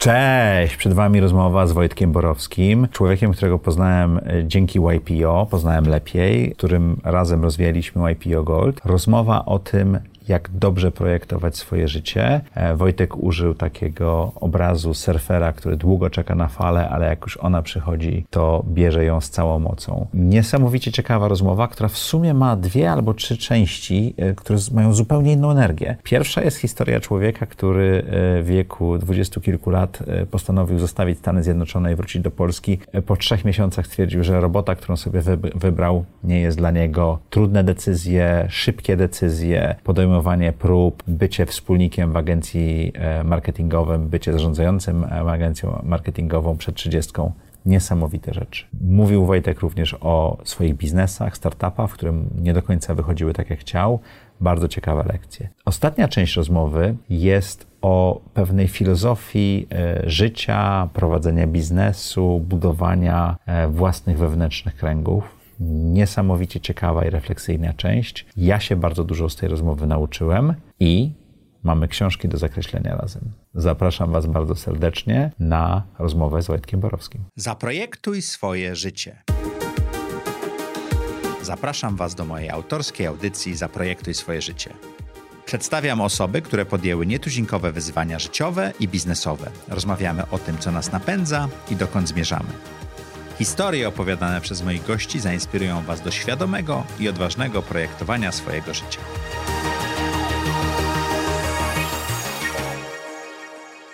Cześć! Przed Wami rozmowa z Wojtkiem Borowskim, człowiekiem, którego poznałem e, dzięki YPO, poznałem lepiej, którym razem rozwijaliśmy YPO Gold. Rozmowa o tym, jak dobrze projektować swoje życie. E, Wojtek użył takiego obrazu surfera, który długo czeka na falę, ale jak już ona przychodzi, to bierze ją z całą mocą. Niesamowicie ciekawa rozmowa, która w sumie ma dwie albo trzy części, e, które mają zupełnie inną energię. Pierwsza jest historia człowieka, który e, w wieku dwudziestu kilku lat postanowił zostawić Stany Zjednoczone i wrócić do Polski. Po trzech miesiącach stwierdził, że robota, którą sobie wybrał, nie jest dla niego. Trudne decyzje, szybkie decyzje, podejmowanie podejmowanie prób, bycie wspólnikiem w agencji e, marketingowym, bycie zarządzającym e, agencją marketingową przed 30 niesamowite rzeczy. Mówił Wojtek również o swoich biznesach, startupach, w którym nie do końca wychodziły tak jak chciał. Bardzo ciekawe lekcje. Ostatnia część rozmowy jest o pewnej filozofii e, życia, prowadzenia biznesu, budowania własnych wewnętrznych kręgów niesamowicie ciekawa i refleksyjna część. Ja się bardzo dużo z tej rozmowy nauczyłem i mamy książki do zakreślenia razem. Zapraszam Was bardzo serdecznie na rozmowę z Wojtkiem Borowskim. Zaprojektuj swoje życie. Zapraszam Was do mojej autorskiej audycji Zaprojektuj swoje życie. Przedstawiam osoby, które podjęły nietuzinkowe wyzwania życiowe i biznesowe. Rozmawiamy o tym, co nas napędza i dokąd zmierzamy. Historie opowiadane przez moich gości zainspirują Was do świadomego i odważnego projektowania swojego życia.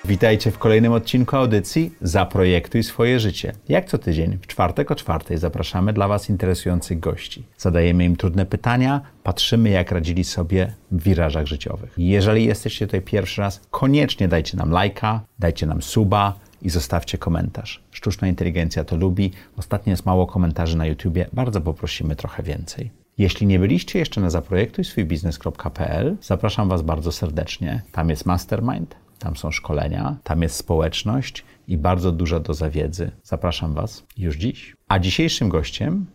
Witajcie w kolejnym odcinku audycji Zaprojektuj swoje życie. Jak co tydzień, w czwartek o czwartej zapraszamy dla Was interesujących gości. Zadajemy im trudne pytania, patrzymy jak radzili sobie w wirażach życiowych. Jeżeli jesteście tutaj pierwszy raz, koniecznie dajcie nam lajka, dajcie nam suba, i zostawcie komentarz. Sztuczna inteligencja to lubi. Ostatnio jest mało komentarzy na YouTubie. Bardzo poprosimy trochę więcej. Jeśli nie byliście jeszcze na zaprojektuj swój biznes.pl, zapraszam Was bardzo serdecznie. Tam jest mastermind, tam są szkolenia, tam jest społeczność i bardzo duża doza wiedzy. Zapraszam Was już dziś. A dzisiejszym gościem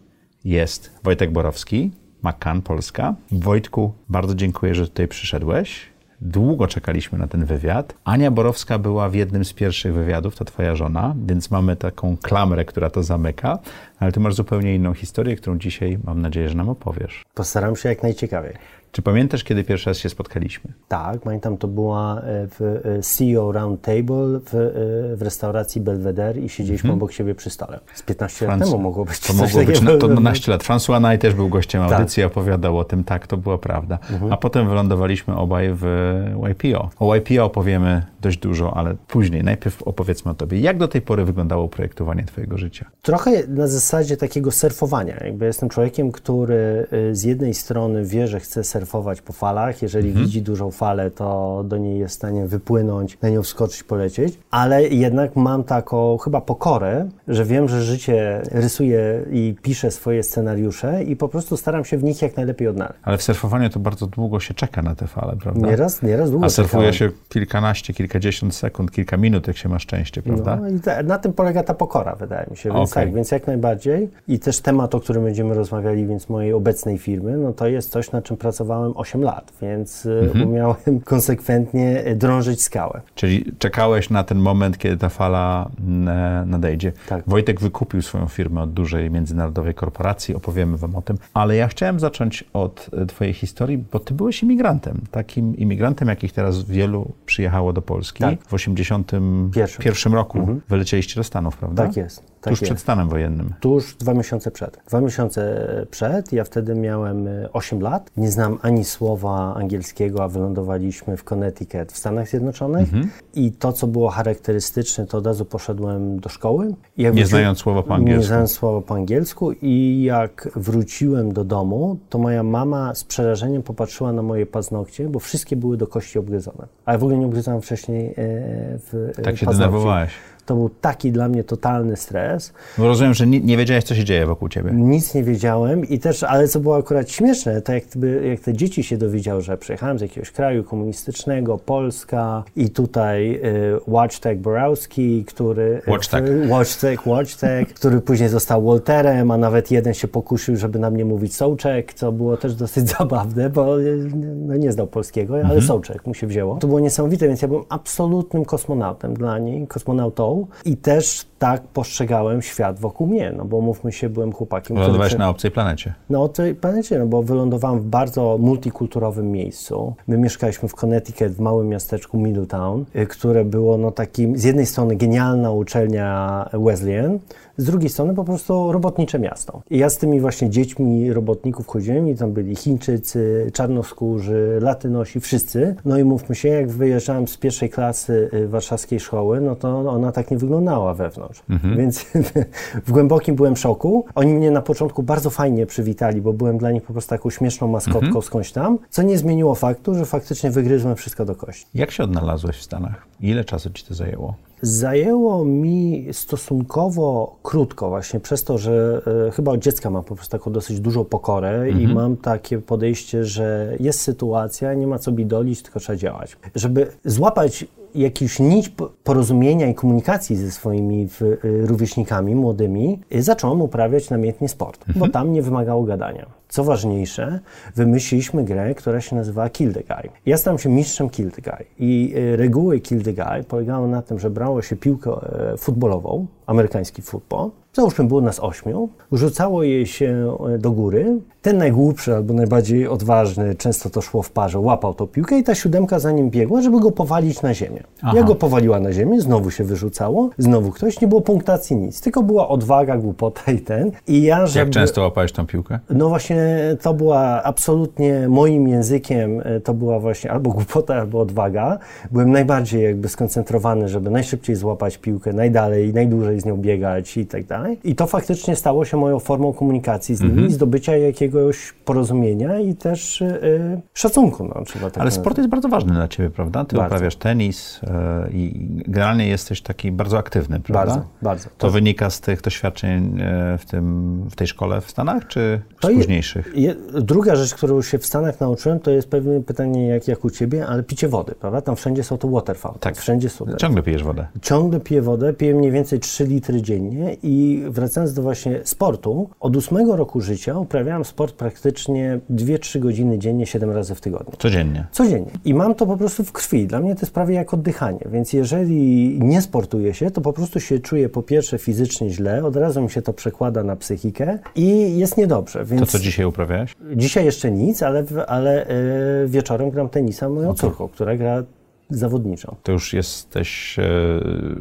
jest Wojtek Borowski, McCann Polska. Wojtku, bardzo dziękuję, że tutaj przyszedłeś. Długo czekaliśmy na ten wywiad. Ania Borowska była w jednym z pierwszych wywiadów, to twoja żona, więc mamy taką klamrę, która to zamyka, ale ty masz zupełnie inną historię, którą dzisiaj mam nadzieję, że nam opowiesz. Postaram się jak najciekawiej. Czy pamiętasz, kiedy pierwszy raz się spotkaliśmy? Tak, pamiętam, to była e, w e, CEO Round Table w, e, w restauracji Belvedere i siedzieliśmy mm -hmm. obok siebie przy stole. Z 15 lat temu mogło być To mogło być na, to 12 lat. François Naj też był gościem tak. audycji, tak. opowiadał o tym, tak, to była prawda. Mm -hmm. A potem wylądowaliśmy obaj w YPO. O YPO opowiemy dość dużo, ale później. Najpierw opowiedzmy o tobie. Jak do tej pory wyglądało projektowanie twojego życia? Trochę na zasadzie takiego surfowania. Jakby jestem człowiekiem, który z jednej strony wie, że chce surfować surfować po falach. Jeżeli mhm. widzi dużą falę, to do niej jest w stanie wypłynąć, na nią wskoczyć, polecieć. Ale jednak mam taką chyba pokorę, że wiem, że życie rysuje i pisze swoje scenariusze i po prostu staram się w nich jak najlepiej odnaleźć. Ale w surfowaniu to bardzo długo się czeka na te fale, prawda? Nieraz, nieraz długo A surfuje się kilkanaście, kilkadziesiąt sekund, kilka minut, jak się ma szczęście, prawda? No i ta, na tym polega ta pokora, wydaje mi się. Więc okay. tak, więc jak najbardziej. I też temat, o którym będziemy rozmawiali, więc mojej obecnej firmy, no to jest coś, na czym pracowałem pracowałem 8 lat, więc y, mhm. umiałem konsekwentnie drążyć skałę. Czyli czekałeś na ten moment, kiedy ta fala mm, nadejdzie. Tak. Wojtek wykupił swoją firmę od dużej międzynarodowej korporacji, opowiemy wam o tym, ale ja chciałem zacząć od y, twojej historii, bo ty byłeś imigrantem, takim imigrantem, jakich teraz wielu przyjechało do Polski. Tak. W 81 roku mhm. wylecieliście do Stanów, prawda? Tak jest. Tak Tuż jest. przed stanem wojennym. Tuż dwa miesiące przed. Dwa miesiące przed, ja wtedy miałem 8 y, lat. Nie znam ani słowa angielskiego, a wylądowaliśmy w Connecticut w Stanach Zjednoczonych. Mhm. I to, co było charakterystyczne, to od razu poszedłem do szkoły. nie wróci... znając słowa po angielsku. Nie znając słowa po angielsku. I jak wróciłem do domu, to moja mama z przerażeniem popatrzyła na moje paznokcie, bo wszystkie były do kości obgryzone. A ja w ogóle nie obgryzałem wcześniej e, w Tak się denerwowałeś. To był taki dla mnie totalny stres. Bo rozumiem, że nie, nie wiedziałeś, co się dzieje wokół ciebie. Nic nie wiedziałem i też, ale co było akurat śmieszne, to jak, jak te dzieci się dowiedziały, że przyjechałem z jakiegoś kraju komunistycznego, Polska i tutaj y, Wojciech Borowski, który... Wojciech. Wojciech, Wojciech, który później został Walterem, a nawet jeden się pokusił, żeby na mnie mówić Sołczek, co było też dosyć zabawne, bo no, nie znał polskiego, ale mhm. Sołczek mu się wzięło. To było niesamowite, więc ja byłem absolutnym kosmonautem dla niej, kosmonautą i też tak postrzegałem świat wokół mnie, no bo mówmy się, byłem chłopakiem. Wylądowałeś na obcej planecie. Na obcej planecie, no bo wylądowałem w bardzo multikulturowym miejscu. My mieszkaliśmy w Connecticut, w małym miasteczku Middletown, y, które było no takim, z jednej strony genialna uczelnia Wesleyan, z drugiej strony po prostu robotnicze miasto. I ja z tymi właśnie dziećmi robotników chodziłem i tam byli Chińczycy, czarnoskórzy, Latynosi, wszyscy. No i mówmy się, jak wyjeżdżałem z pierwszej klasy y, warszawskiej szkoły, no to ona tak nie wyglądała wewnątrz. Mhm. Więc w głębokim byłem szoku. Oni mnie na początku bardzo fajnie przywitali, bo byłem dla nich po prostu taką śmieszną maskotką mhm. skądś tam, co nie zmieniło faktu, że faktycznie wygryzłem wszystko do kości. Jak się odnalazłeś w Stanach? Ile czasu ci to zajęło? Zajęło mi stosunkowo krótko, właśnie przez to, że e, chyba od dziecka mam po prostu taką dosyć dużą pokorę mhm. i mam takie podejście, że jest sytuacja, nie ma co bidolić, tylko trzeba działać. Żeby złapać jakiś nić porozumienia i komunikacji ze swoimi y, rówieśnikami młodymi, y, zacząłem uprawiać namiętnie sport, mhm. bo tam nie wymagało gadania. Co ważniejsze, wymyśliliśmy grę, która się nazywa Kill the Guy. Ja stałem się mistrzem Kill the Guy i y, reguły Kill the Guy polegały na tym, że brało się piłkę e, futbolową, amerykański futbol, załóżmy było nas ośmiu, rzucało jej się e, do góry, ten najgłupszy albo najbardziej odważny, często to szło w parze, łapał tą piłkę i ta siódemka za nim biegła, żeby go powalić na ziemię. Aha. Jak go powaliła na ziemię, znowu się wyrzucało, znowu ktoś, nie było punktacji nic, tylko była odwaga, głupota i ten. I ja, żeby... Jak często łapałeś tą piłkę? No właśnie, to była absolutnie moim językiem, e, to była właśnie albo głupota, albo odwaga. Byłem najbardziej jakby skoncentrowany, żeby najszybciej złapać piłkę, najdalej, najdłużej z nią biegać i tak dalej. I to faktycznie stało się moją formą komunikacji z nimi, mhm. zdobycia jakiegoś porozumienia i też yy, szacunku. No, trzeba tak Ale sport jest bardzo ważny dla Ciebie, prawda? Ty bardzo. uprawiasz tenis yy, i generalnie jesteś taki bardzo aktywny, prawda? Bardzo, bardzo. To, to wynika z tych doświadczeń yy, w, tym, w tej szkole w Stanach, czy z to późniejszych? Je, druga rzecz, którą się w Stanach nauczyłem, to jest pewne pytanie jak, jak u Ciebie, ale picie wody, prawda? Tam wszędzie są to waterfall. Tak. Wszędzie są. Ciągle pijesz wodę. Ciągle piję wodę, piję mniej więcej 3 litry dziennie i wracając do właśnie sportu, od ósmego roku życia uprawiałem sport praktycznie 2-3 godziny dziennie, 7 razy w tygodniu. Codziennie? Codziennie. I mam to po prostu w krwi. Dla mnie to jest prawie jak oddychanie, więc jeżeli nie sportuję się, to po prostu się czuję po pierwsze fizycznie źle, od razu mi się to przekłada na psychikę i jest niedobrze. Więc to co dzisiaj uprawiałeś? Dzisiaj jeszcze nic, ale, ale yy, wieczorem gram tenisa moją okay. córką, która gra zawodniczą. To już jesteś, e,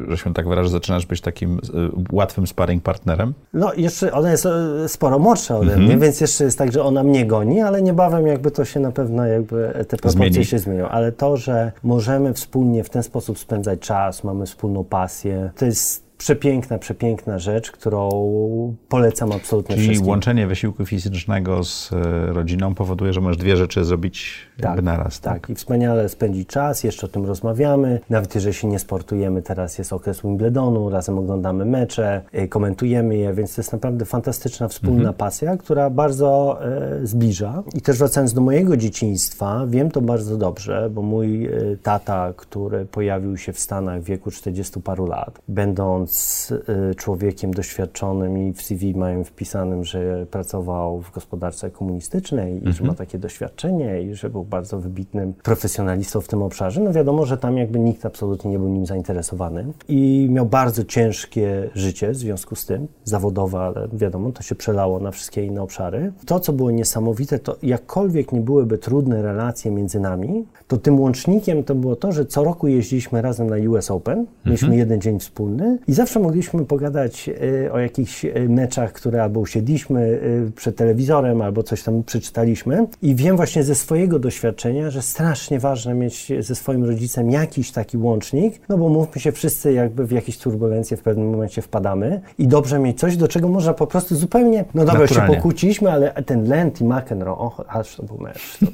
że się tak wyrażę, zaczynasz być takim e, łatwym sparring partnerem? No jeszcze ona jest e, sporo młodsza ode mnie, -hmm. więc jeszcze jest tak, że ona mnie goni, ale niebawem jakby to się na pewno jakby te proporcje Zmieni. się zmienią. Ale to, że możemy wspólnie w ten sposób spędzać czas, mamy wspólną pasję, to jest przepiękna, przepiękna rzecz, którą polecam absolutnie Czyli wszystkim. łączenie wysiłku fizycznego z rodziną powoduje, że możesz dwie rzeczy zrobić tak, naraz. Tak? tak, i wspaniale spędzić czas, jeszcze o tym rozmawiamy. Nawet jeżeli się nie sportujemy, teraz jest okres Wimbledonu, razem oglądamy mecze, e, komentujemy je, więc to jest naprawdę fantastyczna wspólna mhm. pasja, która bardzo e, zbliża. I też wracając do mojego dzieciństwa, wiem to bardzo dobrze, bo mój e, tata, który pojawił się w Stanach w wieku 40 paru lat, będąc y, człowiekiem doświadczonym i w CV mają wpisanym, że pracował w gospodarce komunistycznej i mhm. że ma takie doświadczenie i że był bardzo wybitnym profesjonalistą w tym obszarze, no wiadomo, że tam jakby nikt absolutnie nie był nim zainteresowany i miał bardzo ciężkie życie w związku z tym, zawodowe, ale wiadomo, to się przelało na wszystkie inne obszary. To, co było niesamowite, to jakkolwiek nie byłyby trudne relacje między nami, to tym łącznikiem to było to, że co roku jeździliśmy razem na US Open, mieliśmy mhm. jeden dzień wspólny i zawsze mogliśmy pogadać y, o jakichś y, meczach, które albo usiedliśmy y, przed telewizorem, albo coś tam przeczytaliśmy. I wiem właśnie ze swojego doświadczenia, że strasznie ważne mieć ze swoim rodzicem jakiś taki łącznik, no bo mówmy się, wszyscy jakby w jakieś turbulencje w pewnym momencie wpadamy i dobrze mieć coś, do czego można po prostu zupełnie, no dobra, Naturalnie. się pokłóciliśmy, ale ten Lent i McEnroe, o, aż to był mecz. To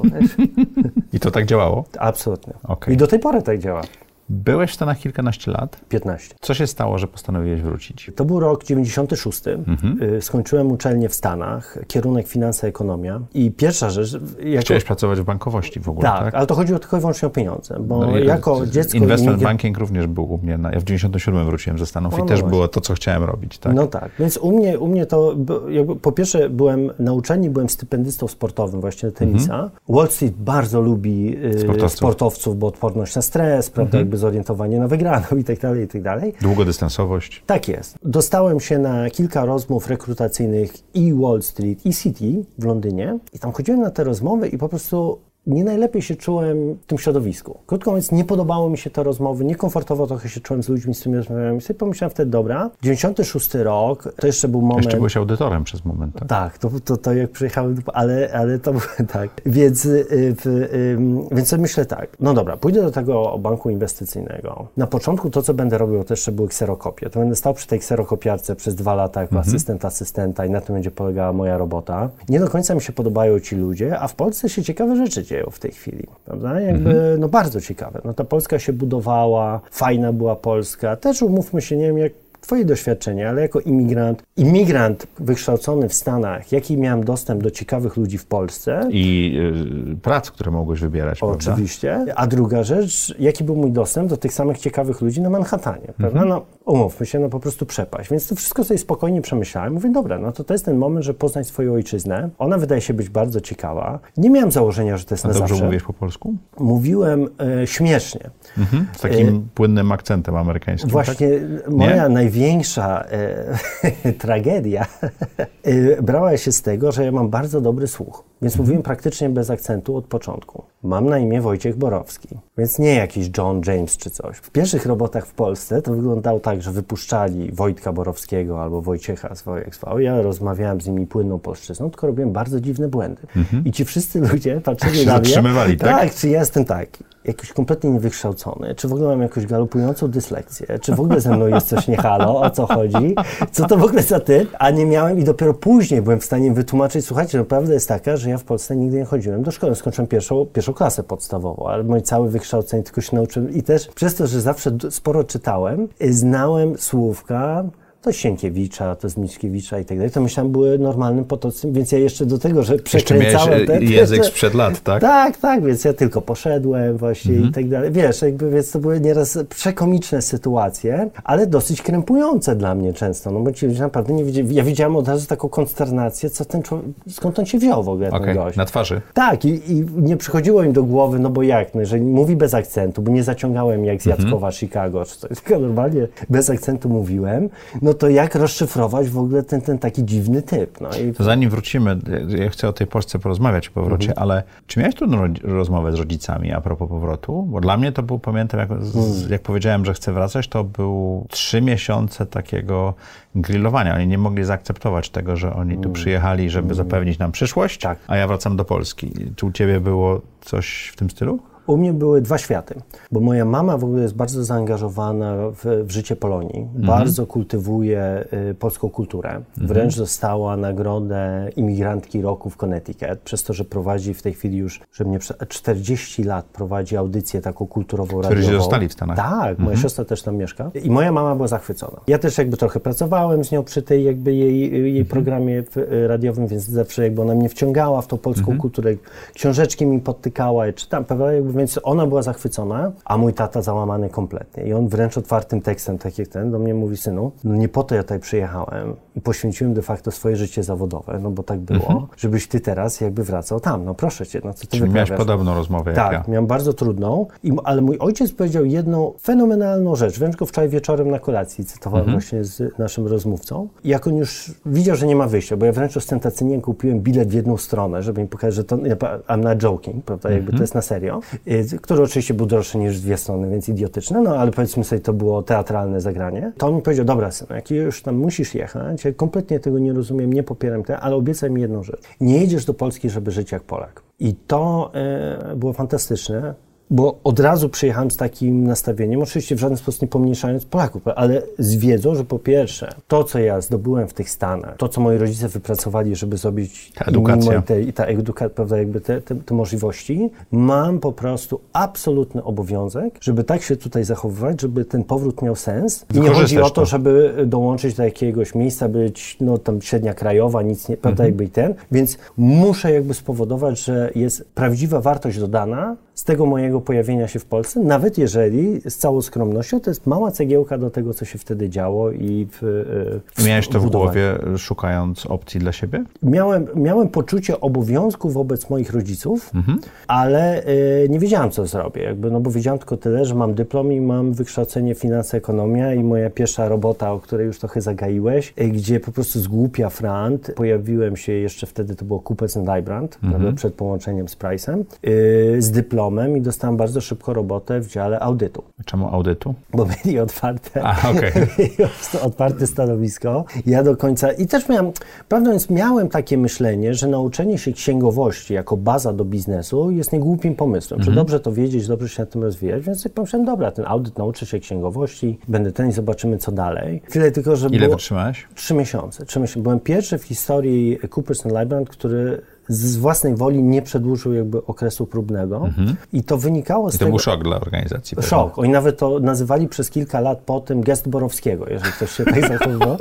I to tak działało? Absolutnie. Okay. I do tej pory tak działa. Byłeś w Stanach kilkanaście lat. 15. Co się stało, że postanowiłeś wrócić? To był rok 96. Y, Skończyłem uczelnię w Stanach, kierunek finanse, ekonomia. I pierwsza rzecz... Jako... Chciałeś pracować w bankowości w ogóle, tak, tak? ale to chodziło tylko i wyłącznie o pieniądze, bo No jako dziecko... Investment banking również był u mnie. Na, ja w 97 wróciłem ze Stanów i no też właśnie. było to, co chciałem robić, tak? No tak, więc u mnie, u mnie to, jakby, po pierwsze byłem na uczelni, byłem stypendystą sportowym właśnie tenisa. Wall Street bardzo lubi y, Mhm. Sportowców. sportowców. bo odporność na stres, prawda, jakby zorientowanie na wygraną i tak dalej, i tak dalej. Długodystansowość. Tak jest. Dostałem się na kilka rozmów rekrutacyjnych i Wall Street, i City w Londynie i tam chodziłem na te rozmowy i po prostu nie najlepiej się czułem w tym środowisku. Krótko mówiąc, nie podobało mi się te rozmowy, niekomfortowo trochę się czułem z ludźmi, z którymi rozmawiałem i sobie pomyślałem wtedy, dobra, 96 rok, to jeszcze był moment... Jeszcze byłeś audytorem przez moment, tak? Tak, to, to, to jak przyjechałem, ale, ale to było tak. Więc, y, w, ym, więc sobie myślę tak, no dobra, pójdę do tego banku inwestycyjnego. Na początku to, co będę robił, to jeszcze były kserokopie. To będę stał przy tej kserokopiarce przez dwa lata jako asystent asystenta i na tym będzie polegała moja robota. Nie do końca mi się podobają ci ludzie, a w Polsce się ciekawe rzeczy dzieją w tej chwili, prawda? Jakby, no bardzo ciekawe. No ta Polska się budowała, fajna była Polska. Też umówmy się, nie wiem jak Twoje doświadczenie, ale jako imigrant, imigrant wykształcony w Stanach, jaki miałem dostęp do ciekawych ludzi w Polsce, I y, prac, które mogłeś wybierać, prawda? Oczywiście. A druga rzecz, jaki był mój dostęp do tych samych ciekawych ludzi na Manhattanie, prawda? No, umówmy się, no po prostu przepaść. Więc to wszystko sobie spokojnie przemyślałem. Mówię, dobra, no to to jest ten moment, że poznać swoją ojczyznę. Ona wydaje się być bardzo ciekawa. Nie miałem założenia, że to jest A na dobrze zawsze. mówisz po polsku? Mówiłem e, śmiesznie. Z takim płynnym akcentem amerykańskim, E, Właśnie tak? moja największa e, tragedia e, brała się z tego, że ja mam bardzo dobry słuch. Więc Mhm. mówiłem praktycznie bez akcentu od początku. Mam na imię Wojciech Borowski, więc nie jakiś John James czy coś. W pierwszych robotach w Polsce to wyglądało tak, że wypuszczali Wojtka Borowskiego albo Wojciecha z WXV. Ja rozmawiałem z nimi płynną polszczyzną, tylko robiłem bardzo dziwne błędy. I ci wszyscy ludzie patrzyli Mhm. na mnie. zatrzymywali, tak? Tak, czy ja jestem tak, jakiś kompletnie niewykształcony, czy w ogóle mam jakąś galopującą dyslekcję, czy w ogóle ze mną jest coś nie halo, o co chodzi, co to w ogóle za typ, a nie miałem i dopiero później byłem w stanie wytłumaczyć, słuchajcie, no prawda jest taka, że ja w Polsce nigdy nie chodziłem do szkoły, skończyłem pierwszą, pierwszą klasę podstawową, ale moje całe wykształcenie tylko się nauczyłem i też przez to, że zawsze sporo czytałem, y, znałem słówka, to Sienkiewicza, to z Mickiewicza i tak dalej, to myślałem były normalnym potocem, więc ja jeszcze do tego, że Jeszcze miałeś przekręcałem e, te- język te- sprzed lat, tak? tak, tak, więc ja tylko poszedłem właśnie i tak dalej. Wiesz, jakby, więc to były nieraz przekomiczne sytuacje, ale dosyć krępujące dla mnie często, no bo ci ludzie naprawdę nie wiedzieli, ja widziałem od razu taką konsternację, co ten człowiek, skąd on się wziął w ogóle, ten gość. na twarzy. Tak, i, i nie przychodziło im do głowy, no bo jak, no jeżeli mówi bez akcentu, bo nie zaciągałem jak z Jackowa Chicago, czy coś, tylko normalnie bez akcentu mówiłem, no to jak rozszyfrować w ogóle ten, ten taki dziwny typ, no i To zanim wrócimy, ja chcę o tej Polsce porozmawiać o powrocie, Mhm. ale czy miałeś trudną ro- rozmowę z rodzicami a propos powrotu? Bo dla mnie to był, pamiętam, jak, z, Mhm. jak powiedziałem, że chcę wracać, to był trzy miesiące takiego grillowania. Oni nie mogli zaakceptować tego, że oni tu przyjechali, żeby zapewnić nam przyszłość, Mhm. Tak. a ja wracam do Polski. Czy u ciebie było coś w tym stylu? U mnie były dwa światy, bo moja mama w ogóle jest bardzo zaangażowana w, w życie Polonii, bardzo kultywuje y, polską kulturę. Wręcz dostała nagrodę imigrantki roku w Connecticut, przez to, że prowadzi w tej chwili już, że mnie prze- 40 lat prowadzi audycję taką kulturową Którzy radiową. zostali w Stanach. Tak, moja siostra też tam mieszka i moja mama była zachwycona. Ja też jakby trochę pracowałem z nią przy tej jakby jej, jej programie w, y, radiowym, więc zawsze jakby ona mnie wciągała w tą polską kulturę, książeczki mi podtykała, czytam, prawda, jakby, więc ona była zachwycona, a mój tata załamany kompletnie. I on wręcz otwartym tekstem, tak jak ten, do mnie mówi, synu, no nie po to ja tutaj przyjechałem i poświęciłem de facto swoje życie zawodowe, no bo tak było, żebyś ty teraz jakby wracał tam, no proszę cię, no co ty Czyli miałeś podobną rozmowę Tak, jak ja. miałem bardzo trudną, i, ale mój ojciec powiedział jedną fenomenalną rzecz. Wręcz go wczoraj wieczorem na kolacji cytowałem właśnie z naszym rozmówcą. I jak on już widział, że nie ma wyjścia, bo ja wręcz ostentacyjnie kupiłem bilet w jedną stronę, żeby mi pokazać, że to I'm not joking, prawda, jakby to jest na serio, który oczywiście był droższy niż dwie strony, więc idiotyczne, no ale powiedzmy sobie, to było teatralne zagranie. To on mi powiedział, dobra synu, jak już tam musisz jechać, ja kompletnie tego nie rozumiem, nie popieram tego, ale obiecaj mi jedną rzecz. Nie jedziesz do Polski, żeby żyć jak Polak. I to e, było fantastyczne, bo od razu przyjechałem z takim nastawieniem, oczywiście w żaden sposób nie pomniejszając Polaków, ale z wiedzą, że po pierwsze, to co ja zdobyłem w tych Stanach, to co moi rodzice wypracowali, żeby zrobić ta edukacja ta edukacja, prawda, jakby te, te, te, możliwości, mam po prostu absolutny obowiązek, żeby tak się tutaj zachowywać, żeby ten powrót miał sens. I nie chodzi o to, to, żeby dołączyć do jakiegoś miejsca, być no tam średnia krajowa, nic nie, prawda, mhm. jakby i ten, więc muszę jakby spowodować, że jest prawdziwa wartość dodana z tego mojego pojawienia się w Polsce, nawet jeżeli z całą skromnością to jest mała cegiełka do tego, co się wtedy działo i w, w Miałeś to w głowie, szukając opcji dla siebie? Miałem, miałem poczucie obowiązku wobec moich rodziców, mhm. ale y, nie wiedziałem, co zrobię, jakby, no bo wiedziałem tylko tyle, że mam dyplom i mam wykształcenie finanse ekonomia i moja pierwsza robota, o której już trochę zagaiłeś, y, gdzie po prostu z głupia frant pojawiłem się, jeszcze wtedy to było Coopers and Lybrand, mhm. przed połączeniem z Price'em, y, z dyplomem dyplomem i dostałem bardzo szybko robotę w dziale audytu. Czemu audytu? Bo mieli otwarte, A, okay. otwarte stanowisko. Ja do końca, i też miałem, prawdę mówiąc, miałem takie myślenie, że nauczenie się księgowości jako baza do biznesu jest niegłupim pomysłem, mhm. że dobrze to wiedzieć, dobrze się na tym rozwijać, więc sobie pomyślałem, dobra, ten audyt nauczy się księgowości, będę ten i zobaczymy, co dalej. Tyle tylko, że Ile było... wytrzymałeś? Trzy miesiące. Trzy miesiące. Byłem pierwszy w historii Coopers Lybrand, który z własnej woli nie przedłużył jakby okresu próbnego. Mhm. I to wynikało z I to tego... był szok dla organizacji. Pewnie. Szok. Oni nawet to nazywali przez kilka lat po tym gest Borowskiego, jeżeli ktoś się tak zachowywał.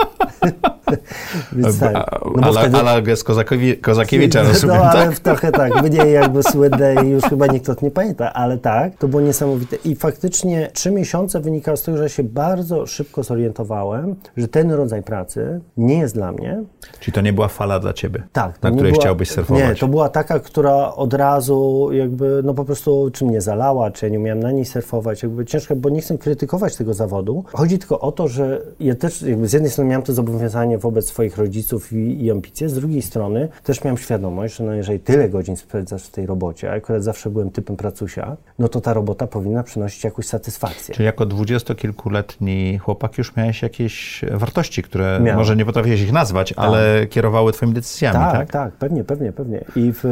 Więc tak. No ale, wtedy... gest Kozakowi, Kozakiewicza, no, rozumiem, no, ale tak? trochę tak. Mniej jakby słynne i już chyba nikt to nie pamięta, ale tak, to było niesamowite. I faktycznie trzy miesiące wynikało z tego, że się bardzo szybko zorientowałem, że ten rodzaj pracy nie jest dla mnie. Czyli to nie była fala dla ciebie, tak, na której była, chciałbyś surfować? Nie, to była taka, która od razu jakby, no po prostu, czy mnie zalała, czy ja nie umiałem na niej surfować, jakby ciężko, bo nie chcę krytykować tego zawodu. Chodzi tylko o to, że ja też jakby z jednej strony miałem to zobowiązanie wobec swoich rodziców i, i ambicje, z drugiej strony też miałem świadomość, że no jeżeli tyle godzin spędzasz w tej robocie, a akurat zawsze byłem typem pracusia, no to ta robota powinna przynosić jakąś satysfakcję. Czyli jako dwudziestokilkuletni chłopak już miałeś jakieś wartości, które Miałem. może nie potrafiłeś ich nazwać, tak. ale kierowały twoimi decyzjami, tak? Tak, tak, pewnie, pewnie, pewnie. I w,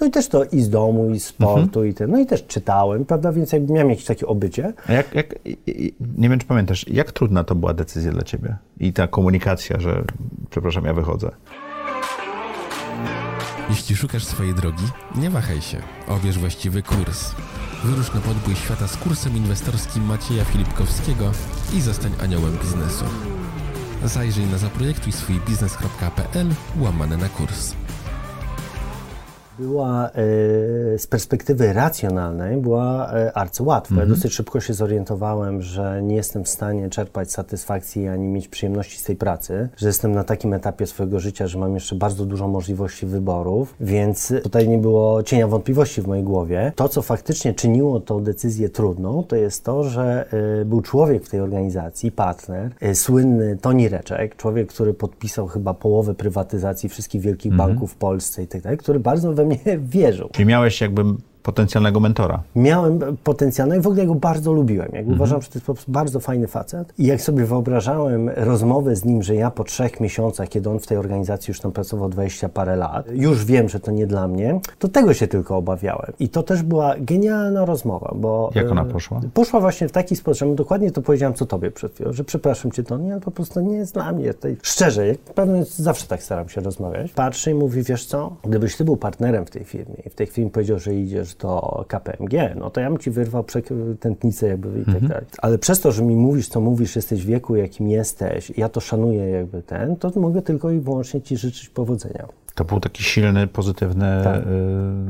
no i też to i z domu, i z sportu, mhm. i ten, no i też czytałem, prawda, więc jakby miałem jakieś takie obycie. Jak, jak, nie wiem, czy pamiętasz, jak trudna to była decyzja dla ciebie? I ta komunikacja, że przepraszam, ja wychodzę. Jeśli szukasz swojej drogi, nie wahaj się. Obierz właściwy kurs. Wyrusz na podbój świata z kursem inwestorskim Macieja Filipkowskiego i zostań aniołem biznesu. Zajrzyj na zaprojektuj swój biznes.pl łamane na kurs była e, z perspektywy racjonalnej była e, arcyłatwa. Mhm. Ja dosyć szybko się zorientowałem, że nie jestem w stanie czerpać satysfakcji ani mieć przyjemności z tej pracy, że jestem na takim etapie swojego życia, że mam jeszcze bardzo dużo możliwości wyborów, więc tutaj nie było cienia wątpliwości w mojej głowie. To, co faktycznie czyniło tą decyzję trudną, to jest to, że e, był człowiek w tej organizacji, partner, słynny Toni Reczek, człowiek, który podpisał chyba połowę prywatyzacji wszystkich wielkich mhm. banków w Polsce i tak dalej, który bardzo we mnie wierzył. Czyli miałeś jakby potencjalnego mentora. Miałem potencjalnego i w ogóle go bardzo lubiłem. Jakby mhm. Uważam, że to jest bardzo fajny facet. I jak sobie wyobrażałem rozmowę z nim, że ja po trzech miesiącach, kiedy on w tej organizacji już tam pracował 20 parę lat, już wiem, że to nie dla mnie, to tego się tylko obawiałem. I to też była genialna rozmowa, bo... Jak ona poszła? Poszła właśnie w taki sposób, że dokładnie to powiedziałem, co tobie przed chwilą, że przepraszam cię, to nie, po prostu nie jest dla mnie. Tutaj, szczerze, jak pewnie zawsze tak staram się rozmawiać. Patrzy i mówi, wiesz co, gdybyś ty był partnerem w tej firmie i w tej chwili powiedział, że idziesz do KPMG, no to ja bym ci wyrwał tętnicę jakby i tak mhm. dalej. Ale przez to, że mi mówisz, co mówisz, jesteś w wieku, jakim jesteś, ja to szanuję jakby ten, to mogę tylko i wyłącznie ci życzyć powodzenia. To był taki silny, pozytywny tak.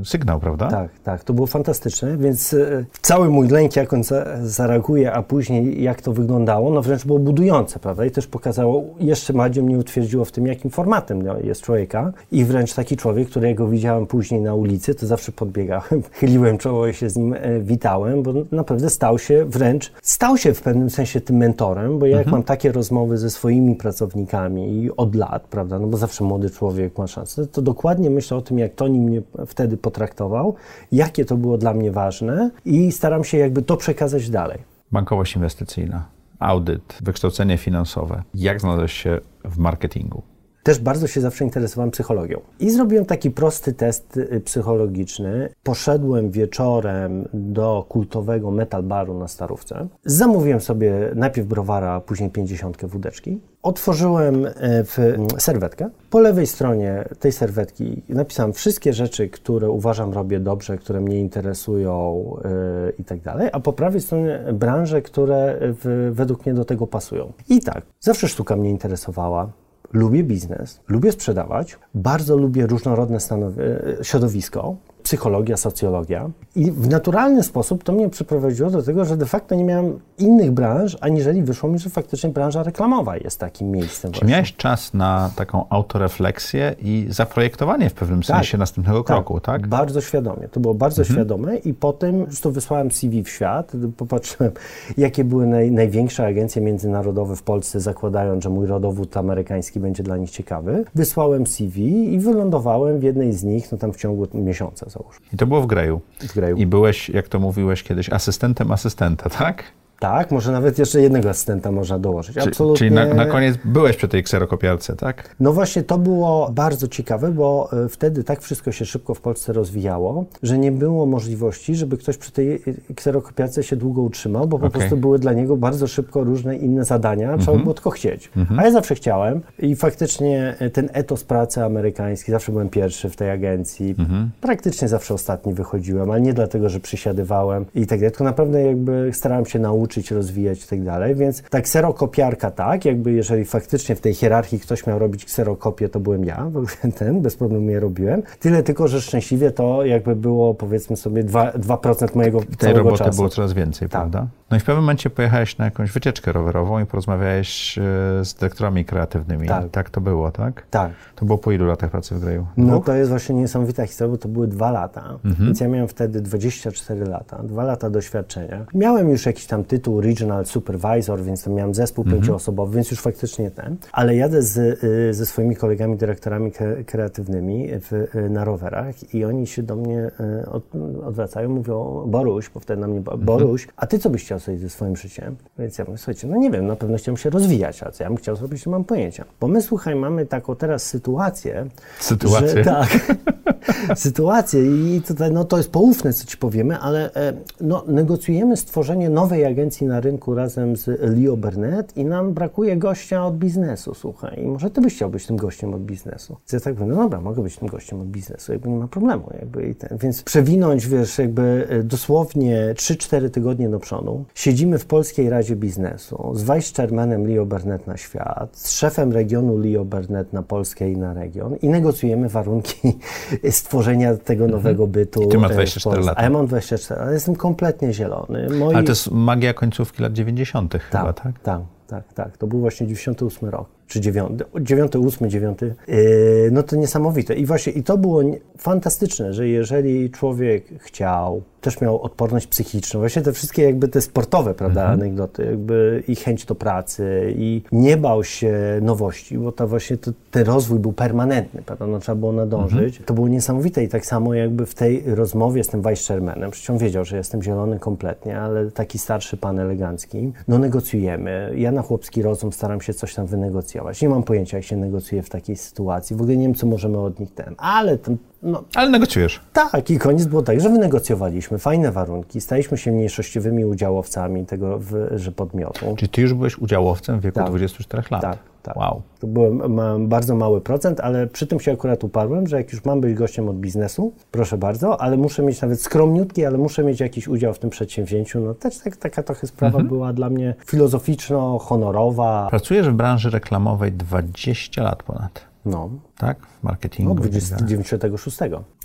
y, sygnał, prawda? Tak, tak. To było fantastyczne, więc y, cały mój lęk, jak on za, zareaguje, a później jak to wyglądało, no wręcz było budujące, prawda? I też pokazało, jeszcze bardziej mnie utwierdziło w tym, jakim formatem no, jest człowieka. I wręcz taki człowiek, którego widziałem później na ulicy, to zawsze podbiegałem, chyliłem czoło i się z nim y, witałem, bo naprawdę stał się wręcz, stał się w pewnym sensie tym mentorem, bo ja jak mhm. mam takie rozmowy ze swoimi pracownikami i od lat, prawda? No bo zawsze młody człowiek ma szansę to dokładnie myślę o tym, jak Toni mnie wtedy potraktował, jakie to było dla mnie ważne i staram się jakby to przekazać dalej. Bankowość inwestycyjna, audyt, wykształcenie finansowe. Jak znalazłeś się w marketingu? Też bardzo się zawsze interesowałem psychologią. I zrobiłem taki prosty test y, psychologiczny. Poszedłem wieczorem do kultowego metal baru na Starówce. Zamówiłem sobie najpierw browara, później 50 wódeczki. Otworzyłem e, w serwetkę. Po lewej stronie tej serwetki napisałem wszystkie rzeczy, które uważam robię dobrze, które mnie interesują yy, i tak dalej, a po prawej stronie branże, które w, według mnie do tego pasują. I tak, zawsze sztuka mnie interesowała. Lubię biznes, lubię sprzedawać, bardzo lubię różnorodne e, środowisko, psychologia, socjologia. I w naturalny sposób to mnie przyprowadziło do tego, że de facto nie miałem innych branż, aniżeli wyszło mi, że faktycznie branża reklamowa jest takim miejscem. Czy miałeś czas na taką autorefleksję i zaprojektowanie w pewnym sensie tak, następnego kroku, tak? Bardzo świadomie. To było bardzo mhm. świadome i potem to wysłałem CV w świat, popatrzyłem, jakie były naj, największe agencje międzynarodowe w Polsce, zakładając, że mój rodowód amerykański będzie dla nich ciekawy. Wysłałem CV i wylądowałem w jednej z nich, no tam w ciągu miesiąca i to było w Greju. W Greju. I byłeś, jak to mówiłeś kiedyś, asystentem asystenta, tak? Tak, może nawet jeszcze jednego asystenta można dołożyć. Absolutnie. Czyli na, na, koniec byłeś przy tej kserokopiarce, tak? No właśnie, to było bardzo ciekawe, bo e, wtedy tak wszystko się szybko w Polsce rozwijało, że nie było możliwości, żeby ktoś przy tej e, kserokopiarce się długo utrzymał, bo po okay. prostu były dla niego bardzo szybko różne inne zadania, trzeba mm -hmm. było tylko chcieć. Mm -hmm. A ja zawsze chciałem i faktycznie e, ten etos pracy amerykański, zawsze byłem pierwszy w tej agencji, mm -hmm. praktycznie zawsze ostatni wychodziłem, ale nie dlatego, że przysiadywałem i tak dalej, tylko naprawdę jakby starałem się nauczyć uczyć, rozwijać i tak dalej, więc ta kserokopiarka tak, jakby jeżeli faktycznie w tej hierarchii ktoś miał robić kserokopię, to byłem ja, ten, bez problemu je robiłem. Tyle tylko, że szczęśliwie to jakby było powiedzmy sobie 2%, 2% mojego Tej całego roboty czasu. było coraz więcej, tak. prawda? No i w pewnym momencie pojechałeś na jakąś wycieczkę rowerową i porozmawiałeś e, z dyrektorami kreatywnymi. Tak. tak to było, tak? Tak. To było po ilu latach pracy w Greju? No to jest właśnie niesamowita historia, bo to były dwa lata, mhm. więc ja miałem wtedy 24 lata, dwa lata doświadczenia. Miałem już jakiś tam tytuł Regional Supervisor, więc tam miałem zespół mhm. pięcioosobowy, więc już faktycznie ten. Ale jadę z, y, ze swoimi kolegami, dyrektorami kreatywnymi w, y, na rowerach i oni się do mnie y, od, odwracają, mówią, Boruś, bo wtedy na mnie, mhm. Boruś, a ty co byś chciał sobie ze swoim życiem? Więc ja mówię, słuchajcie, no nie wiem, na pewno chciałbym się rozwijać, a co ja bym chciał zrobić, nie mam pojęcia. Bo my, słuchaj, mamy taką teraz sytuację, sytuację. Że, tak, sytuację i tutaj, no to jest poufne, co ci powiemy, ale e, no, negocjujemy stworzenie nowej agencji na rynku razem z Leo Burnett i nam brakuje gościa od biznesu, słuchaj, i może ty byś chciał być tym gościem od biznesu. Więc ja tak mówię, no dobra, mogę być tym gościem od biznesu, jakby nie ma problemu, jakby ten. Więc przewinąć, wiesz, jakby e, dosłownie 3-4 tygodnie do przodu, siedzimy w Polskiej Radzie Biznesu z vice chairmanem Leo Burnett na świat, z szefem regionu Leo Burnett na Polskę i na region i negocjujemy warunki stworzenia tego mhm. nowego bytu. I ty masz 24 lata. A ja mam 24, ale jestem kompletnie zielony. Moi... Ale to jest magia końcówki lat 90. Tak, chyba, tak? Tak, tak, tak. To był właśnie 98 rok czy dziewiąty, dziewiąty, ósmy, dziewiąty, yy, no to niesamowite. I właśnie, i to było fantastyczne, że jeżeli człowiek chciał, też miał odporność psychiczną, właśnie te wszystkie jakby te sportowe, prawda, mhm. anegdoty, jakby i chęć do pracy i nie bał się nowości, bo to właśnie to, ten rozwój był permanentny, prawda, no trzeba było nadążyć. Mhm. To było niesamowite i tak samo jakby w tej rozmowie z tym vice chairmanem, przecież on wiedział, że jestem zielony kompletnie, ale taki starszy pan elegancki, no negocjujemy. Ja na chłopski rozum staram się coś tam wynegocjować negocjować. Nie mam pojęcia, jak się negocjuje w takiej sytuacji. W ogóle nie wiem, co możemy od nich ten. Ale ten, no, Ale negocjujesz. Tak, i koniec było tak, że wynegocjowaliśmy fajne warunki, staliśmy się mniejszościowymi udziałowcami tego, w, że podmiotu. Czy ty już byłeś udziałowcem w wieku tak. 24 lat? Tak, tak. Wow. To był bardzo mały procent, ale przy tym się akurat uparłem, że jak już mam być gościem od biznesu, proszę bardzo, ale muszę mieć nawet skromniutki, ale muszę mieć jakiś udział w tym przedsięwzięciu. No też tak, taka trochę sprawa mhm. była dla mnie filozoficzno-honorowa. Pracujesz w branży reklamowej 20 lat ponad. No. Tak? W marketingu. No, 96.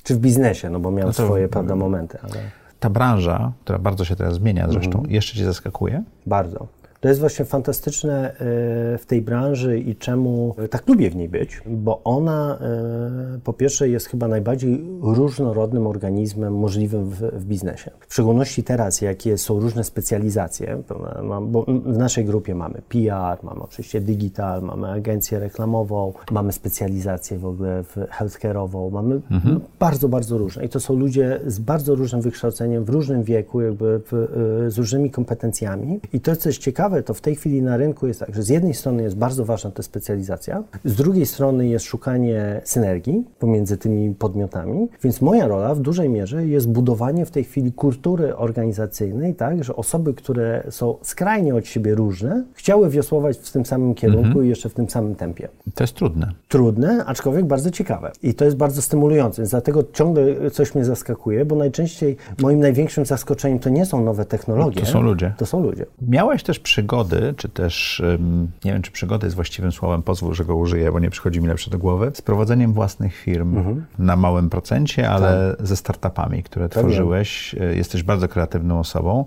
Czy w biznesie, no bo miałem no swoje, prawda, momenty, ale... Ta branża, która bardzo się teraz zmienia zresztą, mhm. jeszcze Cię zaskakuje? Bardzo. To jest właśnie fantastyczne e, w tej branży i czemu tak lubię w niej być, bo ona e, po pierwsze jest chyba najbardziej różnorodnym organizmem możliwym w, w biznesie. W szczególności teraz, jakie są różne specjalizacje, bo w naszej grupie mamy PR, mamy oczywiście digital, mamy agencję reklamową, mamy specjalizację w ogóle w healthcare'ową, mamy mhm. bardzo, bardzo różne. I to są ludzie z bardzo różnym wykształceniem, w różnym wieku, jakby w, e, z różnymi kompetencjami. I to, co jest ciekawe, ciekawe, to w tej chwili na rynku jest tak, że z jednej strony jest bardzo ważna ta specjalizacja, z drugiej strony jest szukanie synergii pomiędzy tymi podmiotami, więc moja rola w dużej mierze jest budowanie w tej chwili kultury organizacyjnej, tak, że osoby, które są skrajnie od siebie różne, chciały wiosłować w tym samym kierunku mhm. i jeszcze w tym samym tempie. To jest trudne. Trudne, aczkolwiek bardzo ciekawe. I to jest bardzo stymulujące, więc dlatego ciągle coś mnie zaskakuje, bo najczęściej moim największym zaskoczeniem to nie są nowe technologie. To są ludzie. To są ludzie. Miałeś też przygody, czy też, nie wiem, czy przygody jest właściwym słowem, pozwól, że go użyję, bo nie przychodzi mi lepsze do głowy, z prowadzeniem własnych firm mhm. na małym procencie, ale tak. ze startupami, które tak tworzyłeś. Wiem. Jesteś bardzo kreatywną osobą.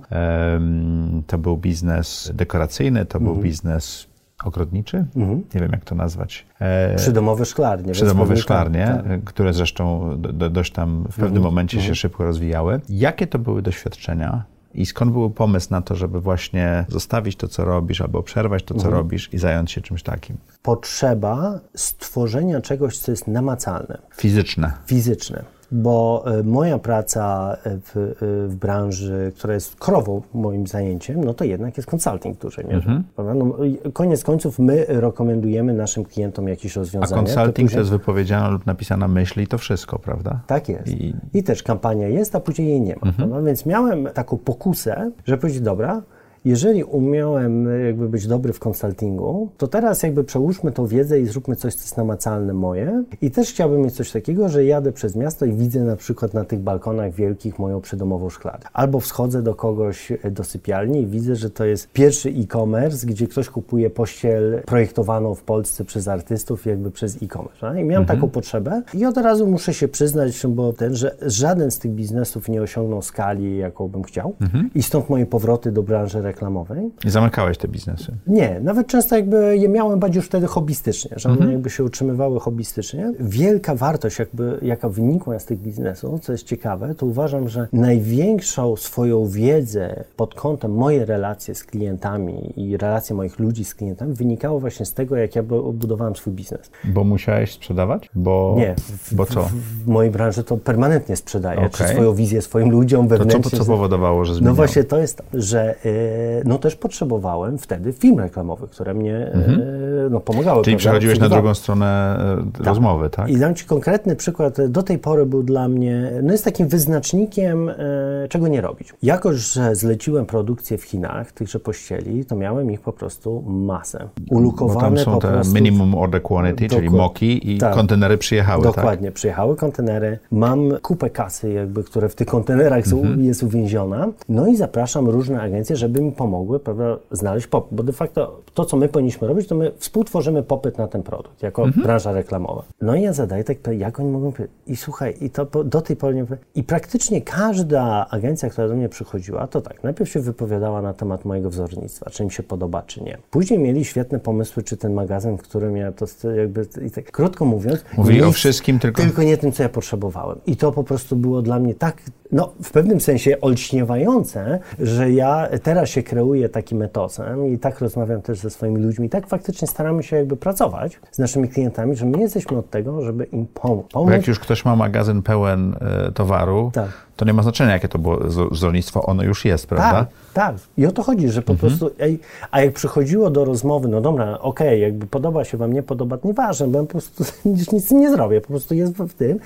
To był biznes dekoracyjny, to mhm. był biznes ogrodniczy, mhm. nie wiem jak to nazwać. E, przydomowe szklarnie. Przydomowe szklarnie, tak. które zresztą do, dość tam w pewnym mhm. momencie się mhm. szybko rozwijały. Jakie to były doświadczenia? I skąd był pomysł na to, żeby właśnie zostawić to, co robisz, albo przerwać to, co mhm. robisz i zająć się czymś takim? Potrzeba stworzenia czegoś, co jest namacalne. Fizyczne. Fizyczne bo e, moja praca e, w, e, w, branży, która jest krową moim zajęciem, no to jednak jest consulting w dużej mierze. Mhm. No, koniec końców my rekomendujemy naszym klientom jakieś rozwiązania. A consulting to, później... to jest wypowiedziana lub napisana myśl i to wszystko, prawda? Tak jest. I, I też kampania jest, a później jej nie ma. Mhm. Więc miałem taką pokusę, że powiedzieć, dobra, jeżeli umiałem jakby być dobry w konsultingu, to teraz jakby przełóżmy tą wiedzę i zróbmy coś, co jest namacalne moje. I też chciałbym mieć coś takiego, że jadę przez miasto i widzę na przykład na tych balkonach wielkich moją przydomową szklarnię. Albo wschodzę do kogoś do sypialni i widzę, że to jest pierwszy e-commerce, gdzie ktoś kupuje pościel projektowaną w Polsce przez artystów jakby przez e-commerce. I miałem mhm. taką potrzebę i od razu muszę się przyznać, bo ten, że żaden z tych biznesów nie osiągnął skali, jaką bym chciał. Mhm. I stąd moje powroty do branży reklamowej reklamowej. I zamykałeś te biznesy? Nie, nawet często jakby je miałem bardziej już wtedy hobbystycznie, że one mhm. jakby się utrzymywały hobbystycznie. Wielka wartość jakby, jaka wynikła z tych biznesów, co jest ciekawe, to uważam, że największą swoją wiedzę pod kątem moje relacje z klientami i relacje moich ludzi z klientami wynikało właśnie z tego, jak ja budowałem swój biznes. Bo musiałeś sprzedawać? Bo... Nie. W, bo co? W, w mojej branży to permanentnie sprzedaję, okay. czy swoją wizję swoim ludziom wewnętrznie. To co, co powodowało, że zmieniało? No właśnie to jest, że yy, no też potrzebowałem wtedy film reklamowych, które mnie mhm. E, no, pomagały. Czyli przechodziłeś na drugą stronę e, tak. rozmowy, tak? I dam Ci konkretny przykład. Do tej pory był dla mnie, no jest takim wyznacznikiem, e, czego nie robić. Jako, że zleciłem produkcję w Chinach tychże pościeli, to miałem ich po prostu masę. Ulukowane Bo tam są te prostu, minimum order quantity, czyli moki i tak, kontenery przyjechały, tak? Dokładnie, tak? przyjechały kontenery. Mam kupę kasy jakby, które w tych kontenerach są, mhm. jest uwięziona. No i zapraszam różne agencje, żeby mi pomogły prawda, znaleźć popyt, bo de facto to, co my powinniśmy robić, to my współtworzymy popyt na ten produkt, jako mhm. branża reklamowa. No i ja zadaję tak, jak oni mogą... I słuchaj, i to do tej pory nie... I praktycznie każda agencja, która do mnie przychodziła, to tak, najpierw się wypowiadała na temat mojego wzornictwa, czy im się podoba, czy nie. Później mieli świetne pomysły, czy ten magazyn, w którym ja to jakby... I tak, krótko mówiąc... Mówili o wszystkim, tylko... Tylko nie tym, co ja potrzebowałem. I to po prostu było dla mnie tak, no w pewnym sensie olśniewające, że ja teraz się kreuję takim etosem i tak rozmawiam też ze swoimi ludźmi, tak faktycznie staramy się jakby pracować z naszymi klientami, że my jesteśmy od tego, żeby im pomóc. Bo jak już ktoś ma magazyn pełen e, towaru, tak. to nie ma znaczenia, jakie to było rolnictwo, ono już jest, prawda? Tak, tak. I o to chodzi, że po mhm. prostu, ej, a jak przychodziło do rozmowy, no dobra, okej, okay, jakby podoba się wam, nie podoba, nieważne, bo ja po prostu nic nie zrobię, po prostu jest w tym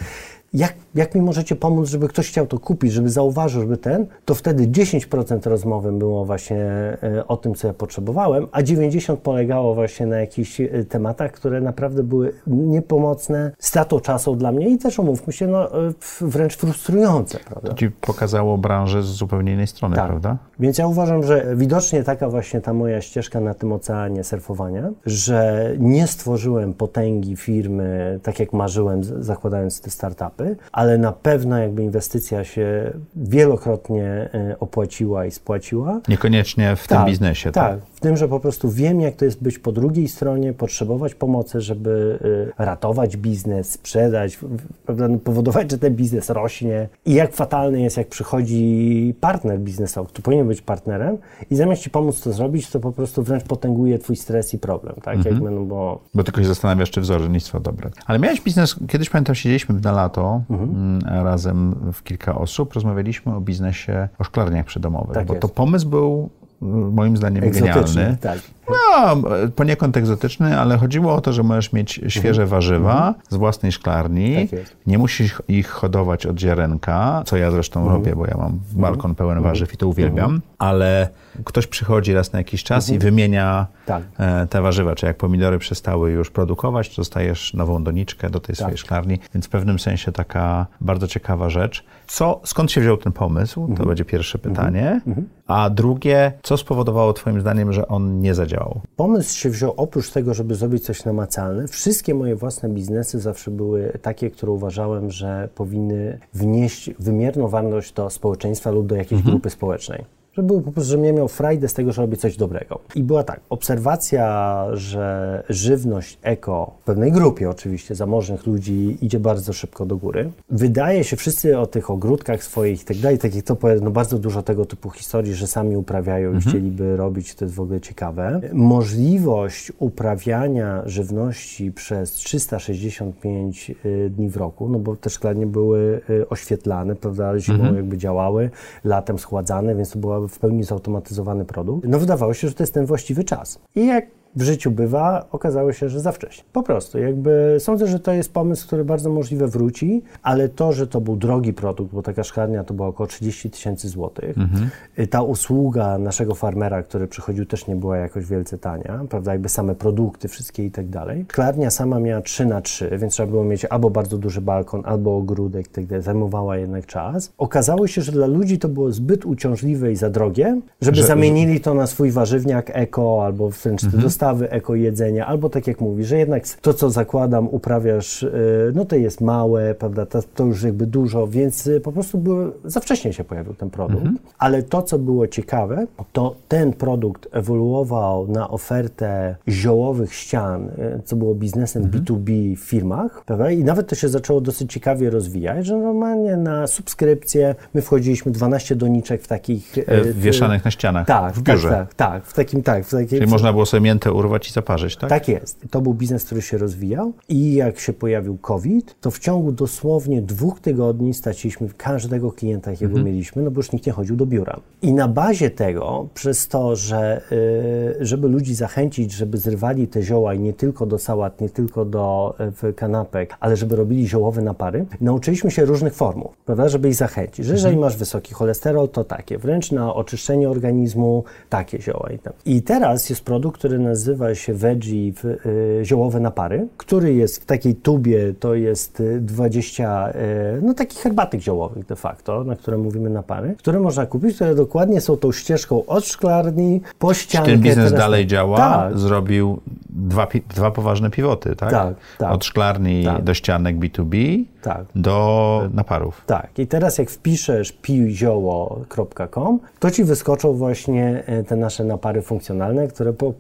jak, jak mi możecie pomóc, żeby ktoś chciał to kupić, żeby zauważył, żeby ten, to wtedy 10% rozmowy było właśnie e, o tym, co ja potrzebowałem, a 90% polegało właśnie na jakichś e, tematach, które naprawdę były niepomocne, stratą czasu dla mnie i też umówmy się, no, e, wręcz frustrujące. Prawda? To ci pokazało branżę z zupełnie innej strony, tak. prawda? Więc ja uważam, że widocznie taka właśnie ta moja ścieżka na tym oceanie surfowania, że nie stworzyłem potęgi firmy, tak jak marzyłem, zakładając te startupy, ale na pewno jakby inwestycja się wielokrotnie e, opłaciła i spłaciła. Niekoniecznie w tak, tym biznesie, tak? Tak, w tym, że po prostu wiem, jak to jest być po drugiej stronie, potrzebować pomocy, żeby e, ratować biznes, sprzedać, prawda, no, powodować, że ten biznes rośnie i jak fatalny jest, jak przychodzi partner biznesowy, który powinien być partnerem i zamiast ci pomóc to zrobić, to po prostu wręcz potęguje twój stres i problem, tak? Mhm. Jakby, no bo... bo tylko się zastanawiasz, czy wzornictwo dobre. Ale miałeś biznes, kiedyś pamiętam, siedzieliśmy na lato mhm. Mm, razem w kilka osób, rozmawialiśmy o biznesie, o szklarniach przydomowych, tak bo jest. to pomysł był moim zdaniem Egzotyczny, genialny. tak. No, poniekąd egzotyczny, ale chodziło o to, że możesz mieć świeże warzywa z własnej szklarni. Mhm. Tak. Nie musisz ich hodować od ziarenka, co ja zresztą Mhm. robię, bo ja mam balkon pełen warzyw i to uwielbiam. Ale ktoś przychodzi raz na jakiś czas i wymienia Tak. e, te warzywa. Czy jak pomidory przestały już produkować, to dostajesz nową doniczkę do tej swojej szklarni. Więc w pewnym sensie taka bardzo ciekawa rzecz. Co, skąd się wziął ten pomysł? To będzie pierwsze pytanie. A drugie, co spowodowało twoim zdaniem, że on nie zadziałał? Pomysł się wziął oprócz tego, żeby zrobić coś namacalne. Wszystkie moje własne biznesy zawsze były takie, które uważałem, że powinny wnieść wymierną wartość do społeczeństwa lub do jakiejś grupy społecznej. Że były po prostu, że mnie miał frajdę z tego, że robię coś dobrego. I była tak, obserwacja, że żywność eko w pewnej grupie oczywiście zamożnych ludzi idzie bardzo szybko do góry. Wydaje się wszyscy o tych ogródkach swoich i tak dalej, takich to no bardzo dużo tego typu historii, że sami uprawiają i chcieliby robić, to jest w ogóle ciekawe. Możliwość uprawiania żywności przez 365 y, dni w roku, no bo te szklarnie były y, oświetlane, prawda, zimą jakby działały, latem schładzane, więc to był w pełni zautomatyzowany produkt. No wydawało się, że to jest ten właściwy czas. I jak w życiu bywa, okazało się, że za wcześnie. Po prostu, jakby sądzę, że to jest pomysł, który bardzo możliwe wróci, ale to, że to był drogi produkt, bo taka szklarnia to było około 30 tysięcy złotych, y, ta usługa naszego farmera, który przychodził, też nie była jakoś wielce tania, prawda, jakby same produkty, wszystkie i tak dalej. Szklarnia sama miała 3 na 3, więc trzeba było mieć albo bardzo duży balkon, albo ogródek i tak dalej, zajmowała jednak czas. Okazało się, że dla ludzi to było zbyt uciążliwe i za drogie, żeby Że- zamienili to na swój warzywniak eko, albo wręcz te dostawy eko jedzenia, albo tak jak mówi, że jednak to, co zakładam, uprawiasz, y, no to jest małe, prawda, to, to już jakby dużo, więc y, po prostu były, za wcześnie się pojawił ten produkt, ale to, co było ciekawe, to ten produkt ewoluował na ofertę ziołowych ścian, y, co było biznesem B2B w firmach, prawda, i nawet to się zaczęło dosyć ciekawie rozwijać, że normalnie na subskrypcję my wchodziliśmy 12 doniczek w takich... Wieszanych na ścianach tak, w biurze. Tak, tak, tak, w takim, tak. W takiej, Czyli można było sobie miętę urwać i zaparzyć, tak? tak jest. To był biznes, który się rozwijał i jak się pojawił COVID, to w ciągu dosłownie dwóch tygodni straciliśmy każdego klienta, jakiego Mhm. mieliśmy, no bo już nikt nie chodził do biura. I na bazie tego, przez to, że y, żeby ludzi zachęcić, żeby zrywali te zioła i nie tylko do sałat, nie tylko do y, kanapek, ale żeby robili ziołowe napary, nauczyliśmy się różnych formuł, prawda, żeby ich zachęcić. Że jeżeli masz wysoki cholesterol, to takie. Wręcz na oczyszczenie organizmu takie zioła. I, tam. I teraz jest produkt, który nazywa się Veggie w, y, ziołowe napary, który jest w takiej tubie, to jest y, 20, y, no takich herbatek ziołowych de facto, na które mówimy napary, które można kupić, które dokładnie są tą ścieżką od szklarni po ściankę. ten biznes teraz- dalej działa? Tak. Zrobił dwa, dwa poważne pivoty, tak? Tak, tak. Od szklarni Tak. do ścianek B2B Tak. do naparów. Tak, i teraz jak wpiszesz pijzioło.com, to ci wyskoczą właśnie e, te nasze napary funkcjonalne, które po,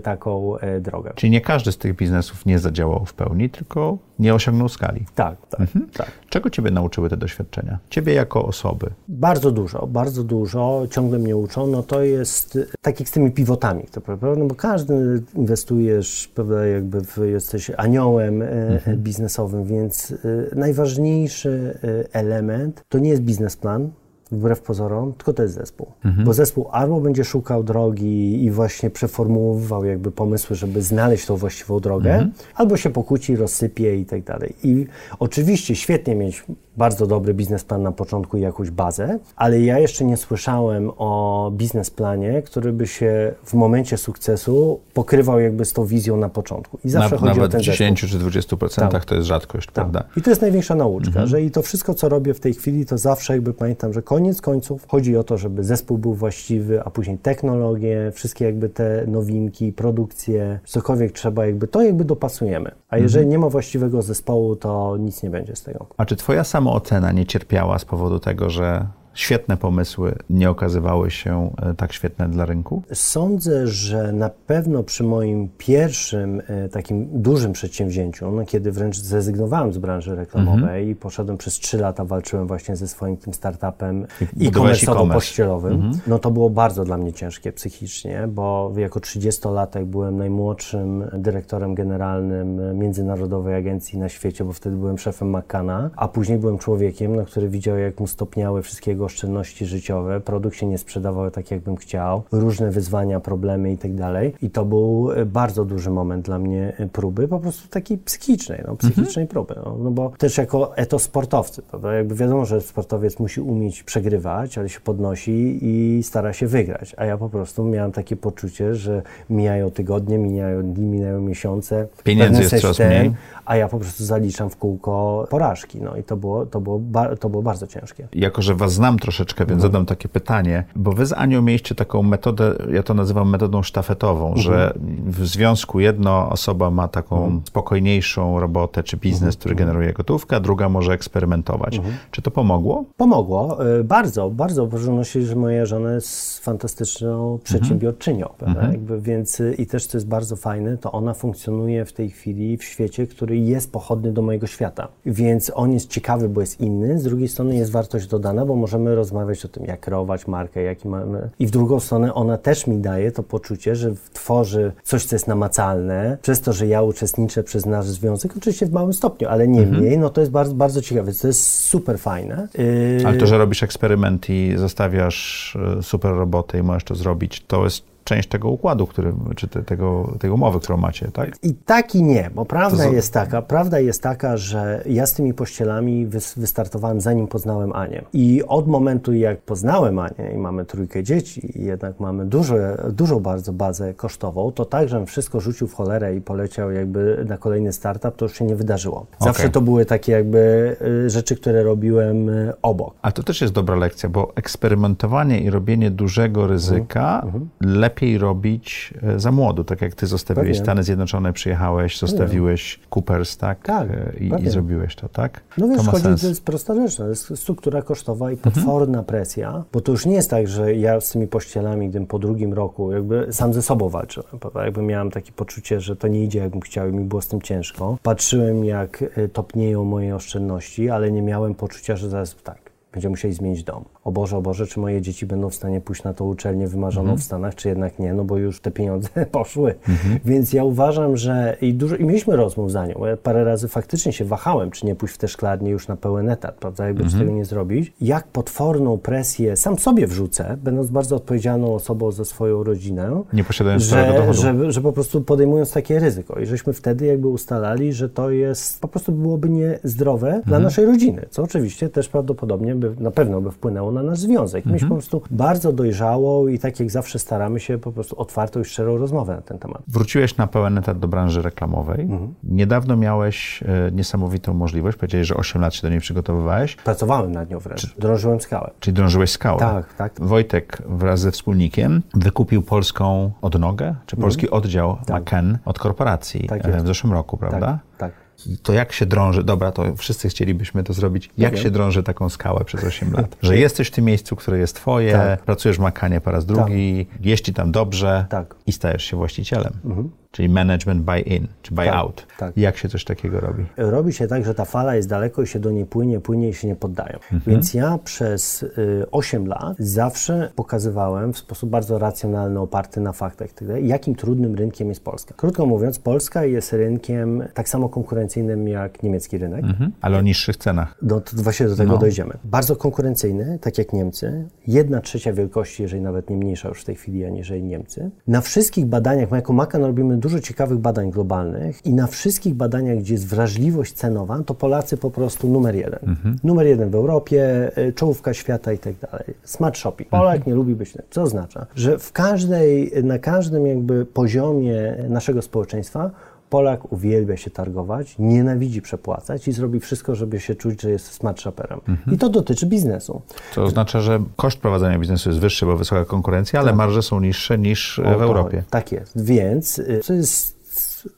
taką e, drogę. Czyli nie każdy z tych biznesów nie zadziałał w pełni, tylko nie osiągnął skali. Tak, tak, Mhm. tak. Czego Ciebie nauczyły te doświadczenia? Ciebie jako osoby. Bardzo dużo, bardzo dużo, ciągle mnie uczą, no to jest e, tak jak z tymi pivotami, to prawda, no bo każdy inwestujesz, prawda, jakby w, jesteś aniołem e, Mhm. biznesowym, więc najważniejszy element to nie jest biznesplan, wbrew pozorom, tylko to jest zespół. Mhm. Bo zespół albo będzie szukał drogi i właśnie przeformułowywał jakby pomysły, żeby znaleźć tą właściwą drogę, Mhm. albo się pokłóci, rozsypie i tak dalej. I oczywiście świetnie mieć bardzo dobry biznesplan na początku i jakąś bazę, ale ja jeszcze nie słyszałem o biznesplanie, który by się w momencie sukcesu pokrywał jakby z tą wizją na początku. I zawsze Na, chodzi nawet o ten w 10 zespół. czy 20% Tak. to jest rzadkość, prawda? I to jest największa nauczka, że i to wszystko, co robię w tej chwili, to zawsze jakby pamiętam, że koniec końców chodzi o to, żeby zespół był właściwy, a później technologie, wszystkie jakby te nowinki, produkcje, cokolwiek trzeba jakby, to jakby dopasujemy. A jeżeli nie ma właściwego zespołu, to nic nie będzie z tego. A czy Twoja samoocena nie cierpiała z powodu tego, że świetne pomysły nie okazywały się e, tak świetne dla rynku? Sądzę, że na pewno przy moim pierwszym e, takim dużym przedsięwzięciu, no, kiedy wręcz zrezygnowałem z branży reklamowej i poszedłem przez trzy lata, walczyłem właśnie ze swoim tym startupem e-commerce'owo-pościelowym, no to było bardzo dla mnie ciężkie psychicznie, bo jako 30-latek byłem najmłodszym dyrektorem generalnym międzynarodowej agencji na świecie, bo wtedy byłem szefem McCanna, a później byłem człowiekiem, no, który widział, jak mu stopniały wszystkie jego oszczędności życiowe, produkt się nie sprzedawał tak, jakbym chciał, różne wyzwania, problemy i tak dalej. I to był e, bardzo duży moment dla mnie e, próby, po prostu takiej psychicznej, no, psychicznej mhm. próby. No, no, bo też jako etos sportowcy, prawda? Jakby wiadomo, że sportowiec musi umieć przegrywać, ale się podnosi i stara się wygrać. A ja po prostu miałem takie poczucie, że mijają tygodnie, mijają dni, mijają miesiące. Pieniędzy jest coraz mniej a ja po prostu zaliczam w kółko porażki. No i to było, to było, to było bardzo ciężkie. Jako, że was znam troszeczkę, więc mhm. zadam takie pytanie, bo wy z Anią mieliście taką metodę, ja to nazywam metodą sztafetową, mhm. że w związku jedna osoba ma taką mhm. spokojniejszą robotę czy biznes, mhm. który generuje gotówkę, a druga może eksperymentować. Mhm. Czy to pomogło? Pomogło. Y, bardzo, bardzo. W szczególności, że moja żona jest fantastyczną przedsiębiorczynią. Mhm. Jakby, więc y, i też, co jest bardzo fajne, to ona funkcjonuje w tej chwili w świecie, który jest pochodny do mojego świata. Więc on jest ciekawy, bo jest inny, z drugiej strony jest wartość dodana, bo możemy rozmawiać o tym, jak kreować markę, jaki mamy. I w drugą stronę ona też mi daje to poczucie, że tworzy coś, co jest namacalne, przez to, że ja uczestniczę przez nasz związek, oczywiście w małym stopniu, ale nie mhm. mniej, no to jest bardzo, bardzo ciekawe, to jest super fajne. Yy... Ale to, że robisz eksperyment i zostawiasz y, super robotę i możesz to zrobić, to jest część tego układu, który, czy te, tego, tej umowy, którą macie, tak? I tak i nie, bo prawda jest taka, prawda jest taka, że ja z tymi pościelami wystartowałem zanim poznałem Anię. I od momentu jak poznałem Anię i mamy trójkę dzieci i jednak mamy dużo, dużą bardzo bazę kosztową, to tak, żebym wszystko rzucił w cholerę i poleciał jakby na kolejny startup, to już się nie wydarzyło. Zawsze okay. to były takie jakby y, rzeczy, które robiłem y, obok. A to też jest dobra lekcja, bo eksperymentowanie i robienie dużego ryzyka mm -hmm. lepiej lepiej robić e, za młodu, tak jak ty zostawiłeś pewnie. Stany Zjednoczone, przyjechałeś, zostawiłeś pewnie. Coopers, tak? Tak. E, I, I, zrobiłeś to, tak? No wiesz, to, chodzi, to jest prosta rzecz, to jest struktura kosztowa i mhm. potworna mhm. presja, bo to już nie jest tak, że ja z tymi pościelami, gdym po drugim roku jakby sam ze sobą walczyłem, prawda? Jakby miałem takie poczucie, że to nie idzie jakbym chciał i mi było z tym ciężko. Patrzyłem, jak e, topnieją moje oszczędności, ale nie miałem poczucia, że zaraz tak, będziemy musieli zmienić dom. O Boże, o Boże, czy moje dzieci będą w stanie pójść na tą uczelnię wymarzoną mhm. w Stanach, czy jednak nie, no bo już te pieniądze poszły. Mhm. Więc ja uważam, że i dużo, i mieliśmy rozmów za nią. Ja parę razy faktycznie się wahałem, czy nie pójść w te szklarnie już na pełen etat, prawda, jakby mhm. tego nie zrobić. Jak potworną presję sam sobie wrzucę, będąc bardzo odpowiedzialną osobą za swoją rodzinę. Nie posiadając że, że, że po prostu podejmując takie ryzyko. I żeśmy wtedy jakby ustalali, że to jest, po prostu byłoby niezdrowe dla mhm. naszej rodziny, co oczywiście też prawdopodobnie by, na pewno by wpłynęło na nasz związek. Mhm. Myśmy po prostu bardzo dojrzałą i tak jak zawsze staramy się po prostu otwartą i szczerą rozmowę na ten temat. Wróciłeś na pełen etat do branży reklamowej. Mhm. Niedawno miałeś e, niesamowitą możliwość, powiedziałeś, że 8 lat się do niej przygotowywałeś. Pracowałem nad nią wręcz, Czy, drążyłem skałę. Czyli drążyłeś skałę. Tak, tak. Wojtek wraz ze wspólnikiem wykupił polską odnogę, czy polski mhm. oddział tak. McKen od korporacji tak w zeszłym roku, prawda? Tak, tak to jak się drąży, dobra, to wszyscy chcielibyśmy to zrobić, jak się drąży taką skałę przez 8 lat? Że jesteś w tym miejscu, które jest twoje, tak. pracujesz w Makanie po raz drugi, tak. jeździ tam dobrze tak. i stajesz się właścicielem. Mhm czyli management buy-in, czy buy-out. Tak, tak. Jak się coś takiego robi? Robi się tak, że ta fala jest daleko i się do niej płynie, płynie i się nie poddają. Mhm. Więc ja przez y, 8 lat zawsze pokazywałem w sposób bardzo racjonalny, oparty na faktach, jakim trudnym rynkiem jest Polska. Krótko mówiąc, Polska jest rynkiem tak samo konkurencyjnym jak niemiecki rynek. Mhm. Ale o niższych cenach. Do, to właśnie do tego no. dojdziemy. Bardzo konkurencyjny, tak jak Niemcy. Jedna trzecia wielkości, jeżeli nawet nie mniejsza już w tej chwili, aniżeli Niemcy. Na wszystkich badaniach, my jako Macan robimy dużo ciekawych badań globalnych i na wszystkich badaniach, gdzie jest wrażliwość cenowa, to Polacy po prostu numer jeden. Mhm. Numer jeden w Europie, y, czołówka świata i tak dalej. Smart shopping. Polak mhm. nie lubi być, co oznacza, że w każdej, na każdym jakby poziomie naszego społeczeństwa Polak uwielbia się targować, nienawidzi przepłacać i zrobi wszystko, żeby się czuć, że jest smart shopperem. Mhm. I to dotyczy biznesu. To oznacza, że koszt prowadzenia biznesu jest wyższy, bo wysoka konkurencja, ale tak. marże są niższe niż o, w Europie. Tak, tak jest. Więc y, co jest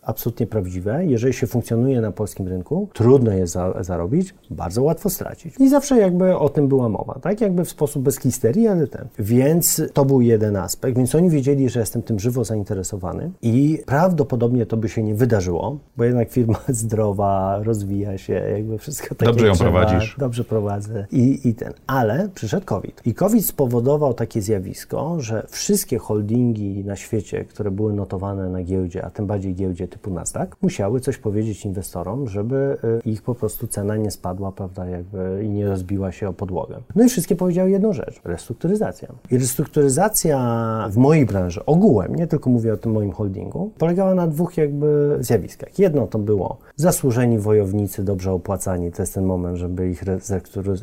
absolutnie prawdziwe. Jeżeli się funkcjonuje na polskim rynku, trudno jest za, zarobić, bardzo łatwo stracić. I zawsze jakby o tym była mowa, tak? Jakby w sposób bez histerii, ale ten. Więc to był jeden aspekt, więc oni wiedzieli, że jestem tym żywo zainteresowany i prawdopodobnie to by się nie wydarzyło, bo jednak firma zdrowa, rozwija się, jakby wszystko takie Dobrze ją trzeba, prowadzisz. Dobrze prowadzę i, i ten. Ale przyszedł COVID. I COVID spowodował takie zjawisko, że wszystkie holdingi na świecie, które były notowane na giełdzie, a tym bardziej giełdzie giełdzie typu Nasdaq, musiały coś powiedzieć inwestorom, żeby y, ich po prostu cena nie spadła, prawda, jakby i nie rozbiła się o podłogę. No i wszystkie powiedziały jedną rzecz, restrukturyzacja. I restrukturyzacja w mojej branży ogółem, nie tylko mówię o tym moim holdingu, polegała na dwóch jakby zjawiskach. Jedno to było zasłużeni wojownicy, dobrze opłacani, to jest ten moment, żeby ich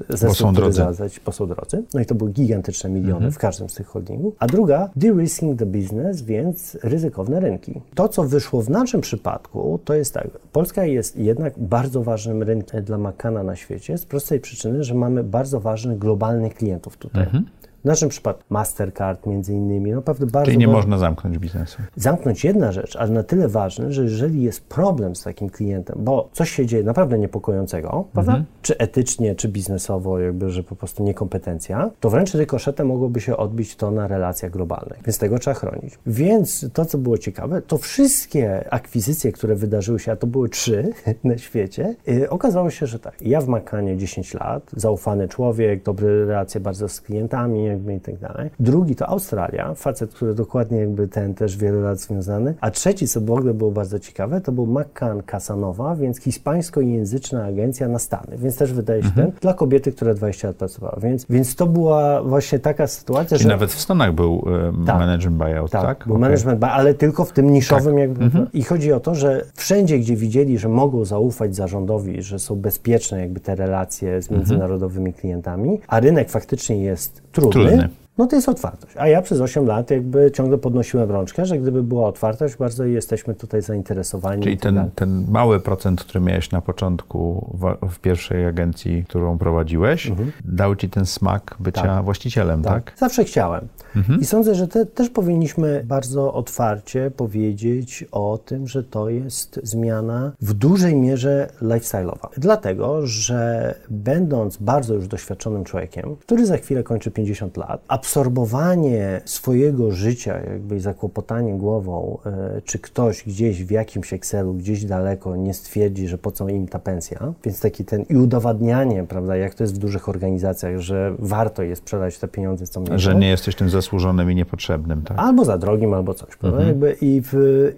zrestrukturyzować, bo są drodzy. No i to były gigantyczne miliony mhm. w każdym z tych holdingów. A druga, de-risking the business, więc ryzykowne rynki. To, co wyszło w naszym przypadku, to jest tak, Polska jest jednak bardzo ważnym rynkiem dla Makana na świecie z prostej przyczyny, że mamy bardzo ważnych globalnych klientów tutaj. Mhm. W naszym przypadku Mastercard między innymi. No, bardzo Czyli nie można zamknąć biznesu. Zamknąć jedna rzecz, ale na tyle ważne, że jeżeli jest problem z takim klientem, bo coś się dzieje naprawdę niepokojącego, prawda? Mhm. Czy etycznie, czy biznesowo, jakby, że po prostu niekompetencja, to wręcz rykoszetem mogłoby się odbić to na relacjach globalnych. Więc tego trzeba chronić. Więc to, co było ciekawe, to wszystkie akwizycje, które wydarzyły się, a to były trzy na świecie, yy, okazało się, że tak. Ja w Makanie 10 lat, zaufany człowiek, dobre relacje bardzo z klientami, jakby i tak dalej. Drugi to Australia, facet, który dokładnie jakby ten też wiele lat związany. A trzeci, co w ogóle było bardzo ciekawe, to był McCann Casanova, więc hiszpańskojęzyczna agencja na Stany, więc też wydaje się mhm. ten, dla kobiety, która 20 lat pracowała. Więc, więc to była właśnie taka sytuacja, Czyli że... nawet w Stanach był y, tak, management buyout, tak? tak? był okay. management buyout, ale tylko w tym niszowym tak. jakby. Mhm. I chodzi o to, że wszędzie, gdzie widzieli, że mogą zaufać zarządowi, że są bezpieczne jakby te relacje z mhm. międzynarodowymi klientami, a rynek faktycznie jest trudny, trudny no to jest otwartość. A ja przez 8 lat jakby ciągle podnosiłem rączkę, że gdyby była otwartość, bardzo jesteśmy tutaj zainteresowani. Czyli ten, ten mały procent, który miałeś na początku w, w pierwszej agencji, którą prowadziłeś, mhm. dał ci ten smak bycia tak. właścicielem, tak. tak? Zawsze chciałem. Mhm. I sądzę, że te, też powinniśmy bardzo otwarcie powiedzieć o tym, że to jest zmiana w dużej mierze lifestyle'owa. Dlatego, że będąc bardzo już doświadczonym człowiekiem, który za chwilę kończy 50 lat, absorbowanie swojego życia, jakby zakłopotanie głową, e, czy ktoś gdzieś w jakimś Excelu, gdzieś daleko nie stwierdzi, że po co im ta pensja, więc taki ten i udowadnianie, prawda, jak to jest w dużych organizacjach, że warto jest sprzedać te pieniądze co miesiąc. Że nie jesteś tym zasłużonym i niepotrzebnym, tak? Albo za drogim, albo coś, prawda? Mhm. Jakby i, w,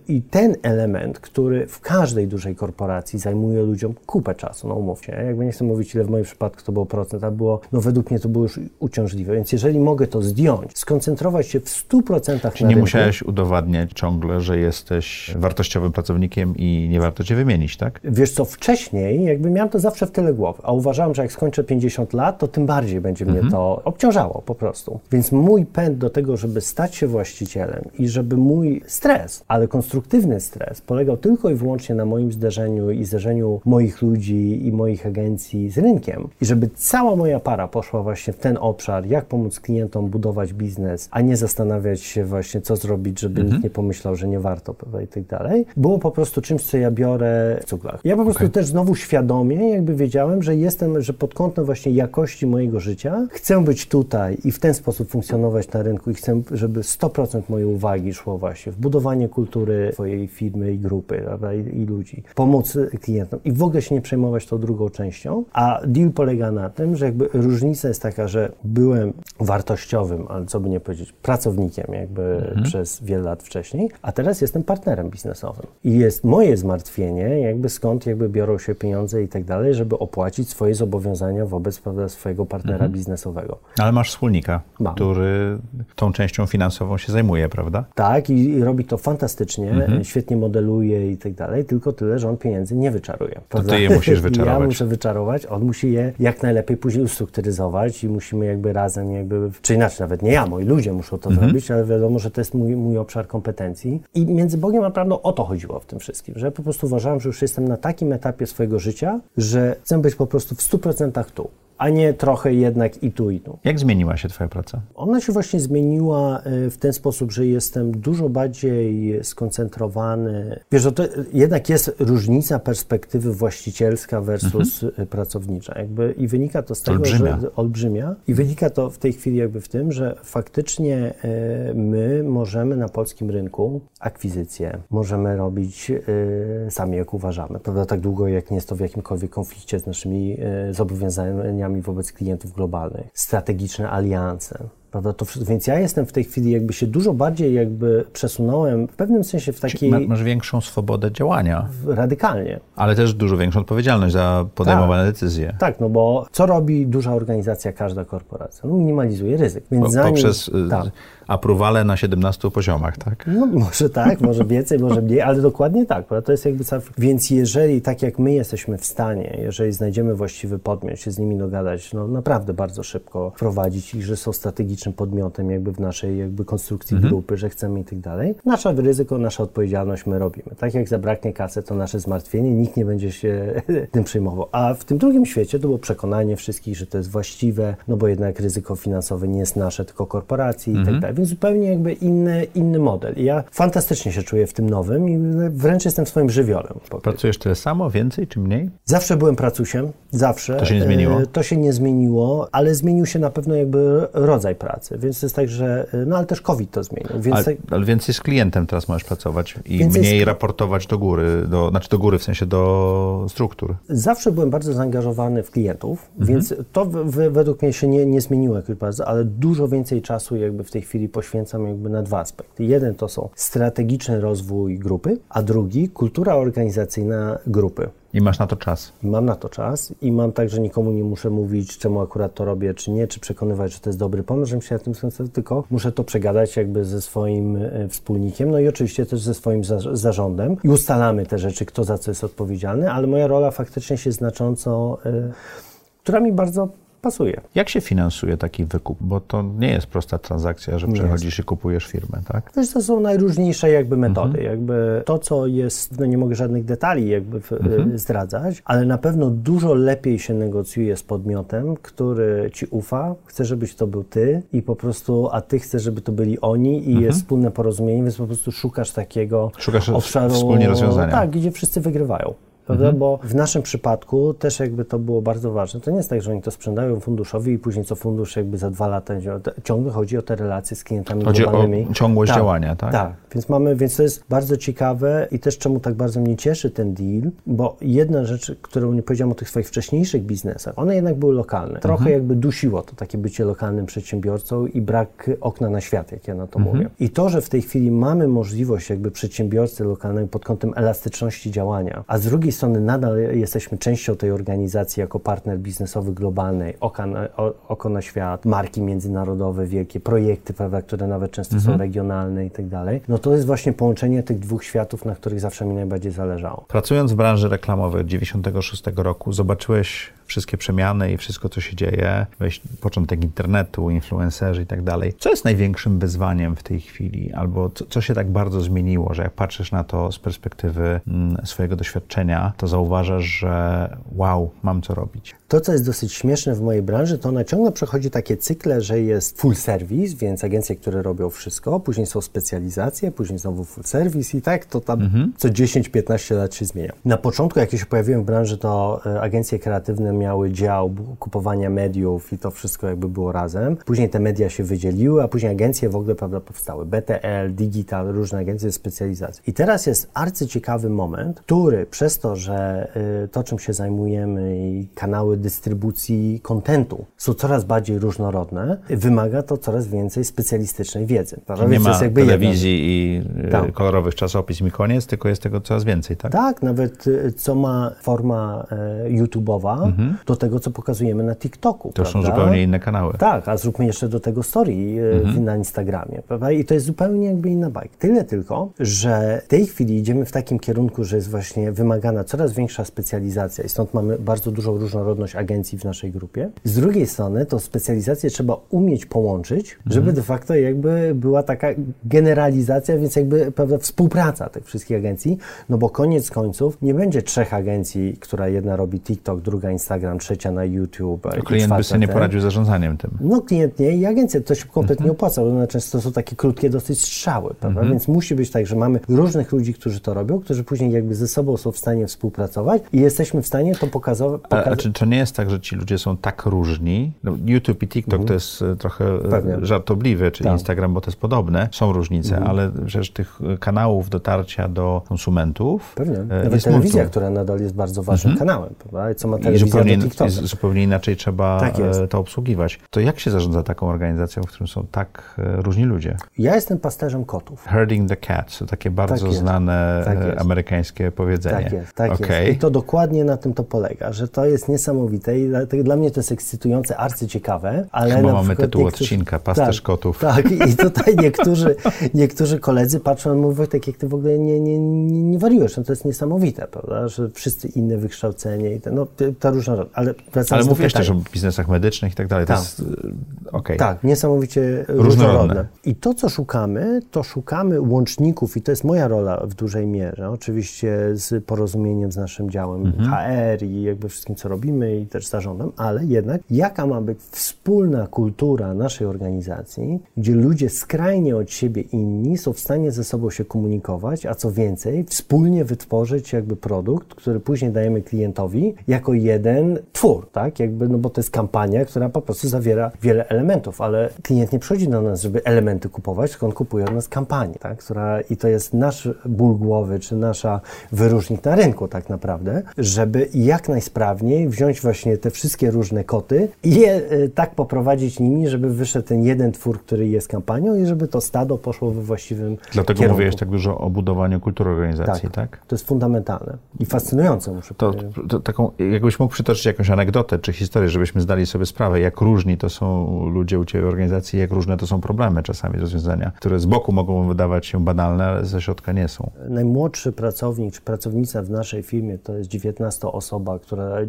I ten element, który w każdej dużej korporacji zajmuje ludziom kupę czasu, no umówcie, jakby nie chcę mówić, ile w moim przypadku to było procent, a było, no według mnie to było już uciążliwe, więc jeżeli mogę to zdjąć, skoncentrować się w 100% Czyli na nie rynku. musiałeś udowadniać ciągle, że jesteś wartościowym pracownikiem i nie warto cię wymienić, tak? Wiesz co, wcześniej jakby miałem to zawsze w tyle głowy, a uważałem, że jak skończę 50 lat, to tym bardziej będzie mhm. mnie to obciążało po prostu. Więc mój pęd do tego, żeby stać się właścicielem i żeby mój stres, ale konstruktywny stres, polegał tylko i wyłącznie na moim zderzeniu i zderzeniu moich ludzi i moich agencji z rynkiem. I żeby cała moja para poszła właśnie w ten obszar, jak pomóc klientom budować biznes, a nie zastanawiać się właśnie, co zrobić, żeby mhm. nikt nie pomyślał, że nie warto, i tak dalej, było po prostu czymś, co ja biorę w cuglach. Ja po prostu okay. też znowu świadomie jakby wiedziałem, że jestem, że pod kątem właśnie jakości mojego życia chcę być tutaj i w ten sposób funkcjonować na rynku i chcę, żeby 100% mojej uwagi szło właśnie w budowanie kultury swojej firmy i grupy, prawda, i, i ludzi, pomóc klientom i w ogóle się nie przejmować tą drugą częścią, a deal polega na tym, że jakby różnica jest taka, że byłem wartościowy ale co by nie powiedzieć, pracownikiem jakby mhm. przez wiele lat wcześniej, a teraz jestem partnerem biznesowym. I jest moje zmartwienie, jakby skąd jakby biorą się pieniądze i tak dalej, żeby opłacić swoje zobowiązania wobec prawda, swojego partnera mhm. biznesowego. Ale masz wspólnika, Mam. który tą częścią finansową się zajmuje, prawda? Tak, i, i robi to fantastycznie, mhm. świetnie modeluje i tak dalej, tylko tyle, że on pieniędzy nie wyczaruje. Prawda? To ty je musisz wyczarować. ja muszę wyczarować, on musi je jak najlepiej później ustrukturyzować i musimy jakby razem jakby, czy inaczej, nawet nie ja, moi ludzie muszą to mhm. zrobić, ale wiadomo, że to jest mój, mój obszar kompetencji. I między Bogiem a prawdą o to chodziło w tym wszystkim, że po prostu uważałem, że już jestem na takim etapie swojego życia, że chcę być po prostu w 100% tu a nie trochę jednak i tu, i tu. Jak zmieniła się Twoja praca? Ona się właśnie zmieniła e, w ten sposób, że jestem dużo bardziej skoncentrowany. Wiesz, to jednak jest różnica perspektywy właścicielska versus mhm. pracownicza. Jakby, I wynika to z tego, olbrzymia. że olbrzymia. I wynika to w tej chwili jakby w tym, że faktycznie e, my możemy na polskim rynku akwizycje, możemy robić e, sami jak uważamy. Prawda? Tak długo jak nie jest to w jakimkolwiek konflikcie z naszymi zobowiązaniami wobec klientów globalnych, strategiczne alianse. Prawda? To, więc ja jestem w tej chwili jakby się dużo bardziej jakby przesunąłem w pewnym sensie w takiej... Ma, masz większą swobodę działania. Radykalnie. Ale też dużo większą odpowiedzialność za podejmowane tak. decyzje. Tak, no bo co robi duża organizacja, każda korporacja? No minimalizuje ryzyk. Więc po, zanim, poprzez y, tak. aprowale na 17 poziomach, tak? No może tak, może więcej, może mniej, ale dokładnie tak. To jest jakby cały... Więc jeżeli tak jak my jesteśmy w stanie, jeżeli znajdziemy właściwy podmiot, się z nimi dogadać, no naprawdę bardzo szybko wprowadzić ich, że są strategicznym podmiotem jakby w naszej jakby konstrukcji mhm. grupy, że chcemy i tak dalej. Nasze ryzyko, nasza odpowiedzialność my robimy. Tak jak zabraknie kasy, to nasze zmartwienie, nikt nie będzie się tym przejmował. A w tym drugim świecie to było przekonanie wszystkich, że to jest właściwe, no bo jednak ryzyko finansowe nie jest nasze, tylko korporacji mhm. i tak mhm. dalej. Więc zupełnie jakby inny, inny model. I ja fantastycznie się czuję w tym nowym i wręcz jestem swoim żywiołem. Pracujesz tyle samo, więcej czy mniej? Zawsze byłem pracusiem, zawsze. To się nie zmieniło? E, to się nie zmieniło, ale zmienił się na pewno jakby rodzaj pracy. Więc to jest tak, że, e, no ale też COVID to zmienił. Więc ale, tak... ale więcej z klientem teraz możesz pracować i więc mniej jest... raportować do góry, do, znaczy do góry w sensie do struktur. Zawsze byłem bardzo zaangażowany w klientów, mhm. więc to w, w, według mnie się nie, nie zmieniło jakoś bardzo, ale dużo więcej czasu jakby w tej chwili poświęcam jakby na dwa aspekty. Jeden to są strategiczny rozwój grupy, a drugi kultura organizacyjna grupy. I masz na to czas. Mam na to czas i mam tak, że nikomu nie muszę mówić, czemu akurat to robię, czy nie, czy przekonywać, że to jest dobry pomysł, żebym się na tym skończył, tylko muszę to przegadać jakby ze swoim e, wspólnikiem, no i oczywiście też ze swoim za zarządem i ustalamy te rzeczy, kto za co jest odpowiedzialny, ale moja rola faktycznie się znacząco, y, która mi bardzo pasuje. Jak się finansuje taki wykup? Bo to nie jest prosta transakcja, że przechodzisz i kupujesz firmę, tak? Wiesz, to są najróżniejsze jakby metody. Mhm. Jakby to, co jest, no nie mogę żadnych detali jakby w, mhm. zdradzać, ale na pewno dużo lepiej się negocjuje z podmiotem, który ci ufa, chce, żebyś to był ty i po prostu, a ty chcesz, żeby to byli oni i mhm. jest wspólne porozumienie, więc po prostu szukasz takiego szukasz obszaru, wspólnie rozwiązania. Tak, gdzie wszyscy wygrywają prawda? Mhm. Bo w naszym przypadku też jakby to było bardzo ważne. To nie jest tak, że oni to sprzedają funduszowi i później co fundusz jakby za dwa lata ciągle chodzi o te relacje z klientami chodzi globalnymi. o ciągłość tak, działania, tak? Tak, więc mamy, więc to jest bardzo ciekawe i też czemu tak bardzo mnie cieszy ten deal, bo jedna rzecz, którą nie powiedziałem o tych swoich wcześniejszych biznesach, one jednak były lokalne. Trochę mhm. jakby dusiło to takie bycie lokalnym przedsiębiorcą i brak okna na świat, jak ja na to mhm. mówię. I to, że w tej chwili mamy możliwość jakby przedsiębiorcy lokalnego pod kątem elastyczności działania, a z drugiej strony nadal jesteśmy częścią tej organizacji jako partner biznesowy globalnej, oko na, oko na świat, marki międzynarodowe, wielkie projekty, prawda, które nawet często mhm. są regionalne i tak dalej, no to jest właśnie połączenie tych dwóch światów, na których zawsze mi najbardziej zależało. Pracując w branży reklamowej od 96 roku, zobaczyłeś wszystkie przemiany i wszystko, co się dzieje, początek internetu, influencerzy i tak dalej. Co jest największym wyzwaniem w tej chwili? Albo co, co się tak bardzo zmieniło, że jak patrzysz na to z perspektywy mm, swojego doświadczenia, to zauważasz, że wow, mam co robić. To, co jest dosyć śmieszne w mojej branży, to ona ciągle przechodzi takie cykle, że jest full service, więc agencje, które robią wszystko, później są specjalizacje, później znowu full service i tak to tam mhm. co 10-15 lat się zmienia. Na początku, jak się pojawiłem w branży, to e, agencje kreatywne miały dział kupowania mediów i to wszystko jakby było razem. Później te media się wydzieliły, a później agencje w ogóle prawda, powstały. BTL, Digital, różne agencje specjalizacji. I teraz jest arcyciekawy moment, który przez to, że y, to, czym się zajmujemy i kanały dystrybucji kontentu są coraz bardziej różnorodne, wymaga to coraz więcej specjalistycznej wiedzy. Prawda? Nie ma telewizji i y, tak. kolorowych czasopism i koniec, tylko jest tego coraz więcej, tak? Tak, nawet y, co ma forma e, YouTube'owa, mhm. do tego, co pokazujemy na TikToku. To prawda? są zupełnie inne kanały. Tak, a zróbmy jeszcze do tego story e, mhm. na Instagramie, prawda? I to jest zupełnie jakby inna bajka. Tyle tylko, że w tej chwili idziemy w takim kierunku, że jest właśnie wymagana coraz większa specjalizacja i stąd mamy bardzo dużą różnorodność agencji w naszej grupie. Z drugiej strony to specjalizację trzeba umieć połączyć, mhm. żeby de facto jakby była taka generalizacja, więc jakby prawda, współpraca tych wszystkich agencji, no bo koniec końców nie będzie trzech agencji, która jedna robi TikTok, druga Instagram, trzecia na YouTube. To klient by sobie nie poradził z zarządzaniem tym. No klient nie i agencja to się kompletnie mhm. opłaca, bo często są takie krótkie dosyć strzały, prawda? Mhm. Więc musi być tak, że mamy różnych ludzi, którzy to robią, którzy później jakby ze sobą są w stanie współpracować i jesteśmy w stanie to pokazać. Poka a, a czy to nie jest tak, że ci ludzie są tak różni? No, YouTube i TikTok mhm. to jest e, trochę e, Pewnie. żartobliwe, czy tak. Instagram, bo to jest podobne. Są różnice, mhm. ale przecież tych e, kanałów dotarcia do konsumentów Pewnie. Nawet telewizja, która nadal jest bardzo ważnym mhm. kanałem, prawda? I co ma telewizja zupełnie, do zupełnie inaczej trzeba Tak jest. to obsługiwać. To jak się zarządza taką organizacją, w którym są tak różni ludzie? Ja jestem pasterzem kotów. Herding the cats, to takie bardzo Tak jest. znane Tak jest. amerykańskie powiedzenie. Tak jest, tak Okej. jest. I to dokładnie na tym to polega, że to jest niesamowite i dlatego dla mnie to jest ekscytujące, arcyciekawe, ale Chyba mamy tytuł niektórzy- odcinka, pasterz kotów. Tak, i tutaj niektórzy, niektórzy koledzy patrzą i mówią, Wojtek, jak ty w ogóle nie, nie, nie, nie wariujesz, no to jest niesamowite, prawda, że wszyscy inne wykształcenie i te, no, ta różnorodność, ale wracając Ale pytania. też o biznesach medycznych i tak dalej. To Tak. jest, e, okej. Tak, niesamowicie Różnorodne. różnorodne. I to, co szukamy, to szukamy łączników, i to jest moja rola w dużej mierze, oczywiście z porozumieniem z naszym działem Mhm. HR i jakby wszystkim, co robimy i też zarządem, ale jednak jaka ma być wspólna kultura naszej organizacji, gdzie ludzie skrajnie od siebie inni są w stanie ze sobą się komunikować, a co więcej, wspólnie wytworzyć jakby produkt, który później dajemy klientowi jako jeden twór, tak? Jakby, no bo to jest kampania, która po prostu zawiera wiele elementów, ale klient nie przychodzi do nas, żeby elementy kupować, tylko on kupuje od nas kampanię, tak? Która, I to jest nasz ból głowy, czy nasza wyróżnik na rynku tak naprawdę, żeby jak najsprawniej wziąć właśnie te wszystkie różne koty i je e, tak poprowadzić nimi, żeby wyszedł ten jeden twór, który jest kampanią i żeby to stado poszło we właściwym Dlatego kierunku. mówiłeś tak dużo o budowaniu kultury organizacji, tak? To jest fundamentalne i fascynujące, muszę To, powiedzieć. to taką, jakbyś mógł przytoczyć jakąś anegdotę czy historię, żebyśmy zdali sobie sprawę, jak różni to są ludzie u Ciebie w organizacji, jak różne to są problemy czasami, rozwiązania, które z boku mogą wydawać się banalne, ale ze środka nie są. Najmłodszy pracownik czy pracownica w naszej firmie to jest 19 osoba, która,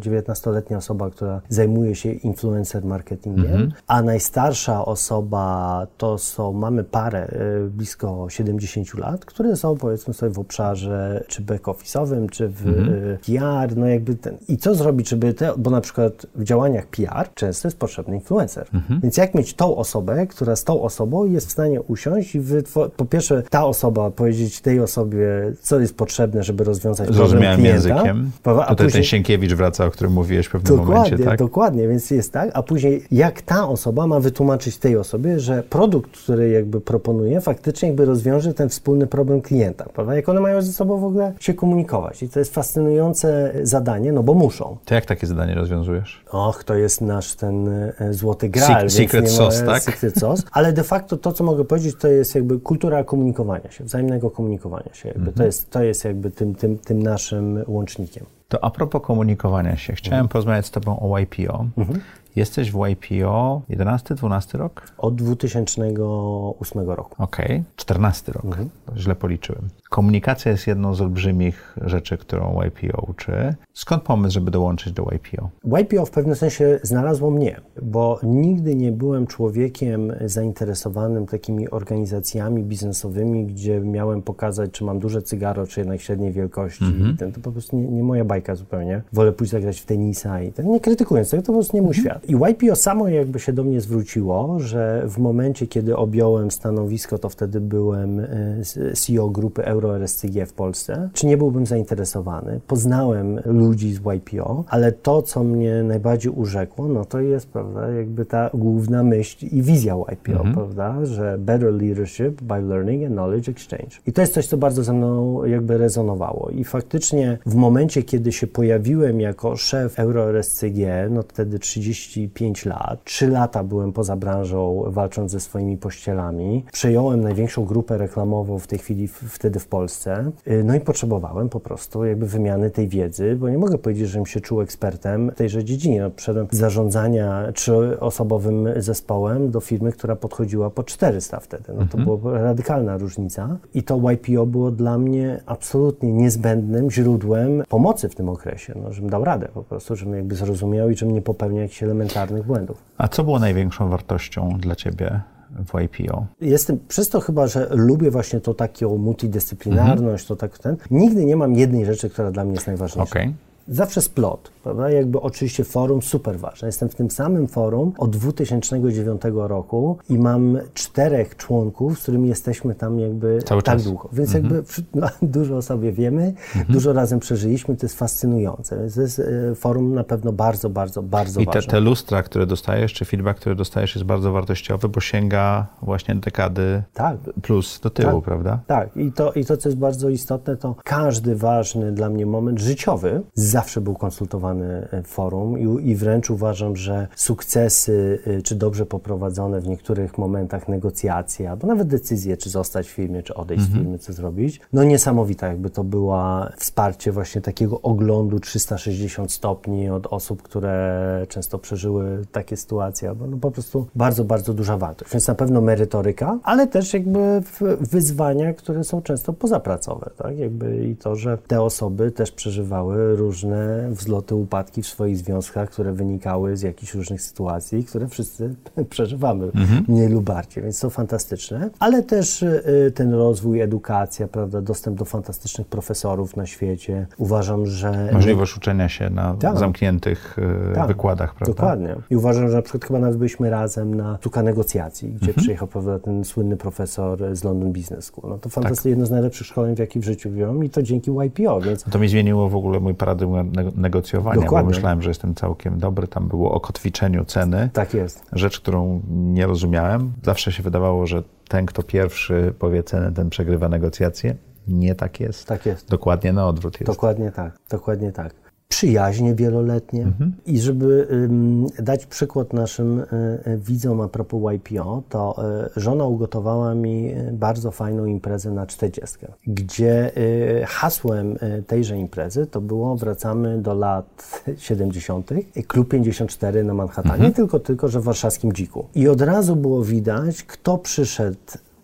19-letnia osoba, która zajmuje się influencer marketingiem, a najstarsza osoba to są, mamy parę y, blisko 70 lat, które są powiedzmy sobie w obszarze czy back-office'owym, czy w y, PR, no jakby ten. I co zrobić, żeby te, bo na przykład w działaniach PR często jest potrzebny influencer. Więc jak mieć tą osobę, która z tą osobą jest w stanie usiąść i po pierwsze ta osoba powiedzieć tej osobie, co jest potrzebne, żeby rozwiązać problem klienta. językiem. A Tutaj ten później- Sienkiewicz wraca, o którym mówiłeś pewnym Dokładnie, momencie, tak? dokładnie, więc jest tak, a później jak ta osoba ma wytłumaczyć tej osobie, że produkt, który jakby proponuje, faktycznie jakby rozwiąże ten wspólny problem klienta, prawda? Jak one mają ze sobą w ogóle się komunikować i to jest fascynujące zadanie, no bo muszą. To jak takie zadanie rozwiązujesz? Och, to jest nasz ten e, złoty graal. secret sauce, tak? Secret sauce. Ale de facto to, co mogę powiedzieć, to jest jakby kultura komunikowania się, wzajemnego komunikowania się. Jakby Mhm. to, jest, to jest jakby tym, tym, tym naszym łącznikiem. To a propos komunikowania się, chciałem Mhm. porozmawiać z Tobą o YPO. Jesteś w YPO 11-12 rok? Od 2008 roku. Okej, 14 rok. Mhm. Źle policzyłem. Komunikacja jest jedną z olbrzymich rzeczy, którą YPO uczy. Skąd pomysł, żeby dołączyć do YPO? YPO w pewnym sensie znalazło mnie, bo nigdy nie byłem człowiekiem zainteresowanym takimi organizacjami biznesowymi, gdzie miałem pokazać, czy mam duże cygaro, czy jednak średniej wielkości. Ten, to po prostu nie, nie moja bajka zupełnie. Wolę pójść zagrać w tenisa i ten, nie krytykując tego, to po prostu nie mój świat. I YPO samo jakby się do mnie zwróciło, że w momencie, kiedy objąłem stanowisko, to wtedy byłem e, CEO grupy Euro RSCG w Polsce. Czy nie byłbym zainteresowany? Poznałem ludzi z YPO, ale to, co mnie najbardziej urzekło, no to jest, prawda, jakby ta główna myśl i wizja YPO, prawda, że better leadership by learning and knowledge exchange. I to jest coś, co bardzo ze mną jakby rezonowało. I faktycznie w momencie, kiedy się pojawiłem jako szef Euro RSCG, no wtedy 35 lat, 3 lata byłem poza branżą, walcząc ze swoimi pościelami, przejąłem największą grupę reklamową w tej chwili w, wtedy w Polsce, Y, no i potrzebowałem po prostu jakby wymiany tej wiedzy, bo nie mogę powiedzieć, żebym się czuł ekspertem w tejże dziedzinie. No, Przyszedłem z zarządzania trzyosobowym zespołem do firmy, która podchodziła po 400 wtedy. No to była radykalna różnica. I to YPO było dla mnie absolutnie niezbędnym źródłem pomocy w tym okresie, no, żebym dał radę po prostu, żebym jakby zrozumiał i żebym nie popełniał jakichś elementarnych błędów. A co było największą wartością dla Ciebie w YPO? Jestem, przez to chyba, że lubię właśnie to taką multidyscyplinarność, to tak ten, nigdy nie mam jednej rzeczy, która dla mnie jest najważniejsza. Okej. Zawsze splot, prawda? Jakby oczywiście forum super ważne. Jestem w tym samym forum od 2009 roku i mam czterech członków, z którymi jesteśmy tam jakby Cały tak czas. długo. Więc jakby wszy- no, dużo o sobie wiemy, dużo razem przeżyliśmy, to jest fascynujące. Więc to jest e, forum na pewno bardzo, bardzo, bardzo I te, ważne. te lustra, które dostajesz, czy feedback, który dostajesz jest bardzo wartościowy, bo sięga właśnie dekady Tak. plus do tyłu, prawda? Tak, i to, i to, co jest bardzo istotne, to każdy ważny dla mnie moment życiowy zawsze był konsultowany w forum i, i wręcz uważam, że sukcesy, czy dobrze poprowadzone w niektórych momentach negocjacje, albo nawet decyzje, czy zostać w firmie, czy odejść mhm. z firmy, co zrobić, no niesamowita jakby to była wsparcie właśnie takiego oglądu 360 stopni od osób, które często przeżyły takie sytuacje, bo no po prostu bardzo, bardzo duża wartość. Więc na pewno merytoryka, ale też jakby wyzwania, które są często pozapracowe, tak? Jakby i to, że te osoby też przeżywały różne wzloty, upadki w swoich związkach, które wynikały z jakichś różnych sytuacji, które wszyscy przeżywamy mhm. mniej lub bardziej, więc to fantastyczne. Ale też y, ten rozwój, edukacja, prawda, dostęp do fantastycznych profesorów na świecie. Uważam, że... Możliwość uczenia się na tak. zamkniętych y, tak. wykładach, prawda? Dokładnie. I uważam, że na przykład chyba nawet byliśmy razem na sztuka negocjacji, gdzie mhm. przyjechał prawda, ten słynny profesor z London Business School. No to fantastycznie, tak. jedno z najlepszych szkoleń, w jakie w życiu wziąłem i to dzięki YPO, więc... To mi zmieniło w ogóle mój paradygmat negocjowania, Dokładnie. bo myślałem, że jestem całkiem dobry. Tam było o kotwiczeniu ceny. Tak jest. Rzecz, którą nie rozumiałem. Zawsze się wydawało, że ten, kto pierwszy powie cenę, ten przegrywa negocjacje. Nie tak jest. Tak jest. Dokładnie na odwrót jest. Dokładnie tak, dokładnie tak przyjaźnie wieloletnie. Mhm. I żeby dać przykład naszym y, y, widzom a propos YPO, to y, żona ugotowała mi bardzo fajną imprezę na 40, gdzie hasłem tejże imprezy to było wracamy do lat 70. Klub 54 na Manhattanie, mhm. tylko, tylko, że w warszawskim Dziku. I od razu było widać, kto przyszedł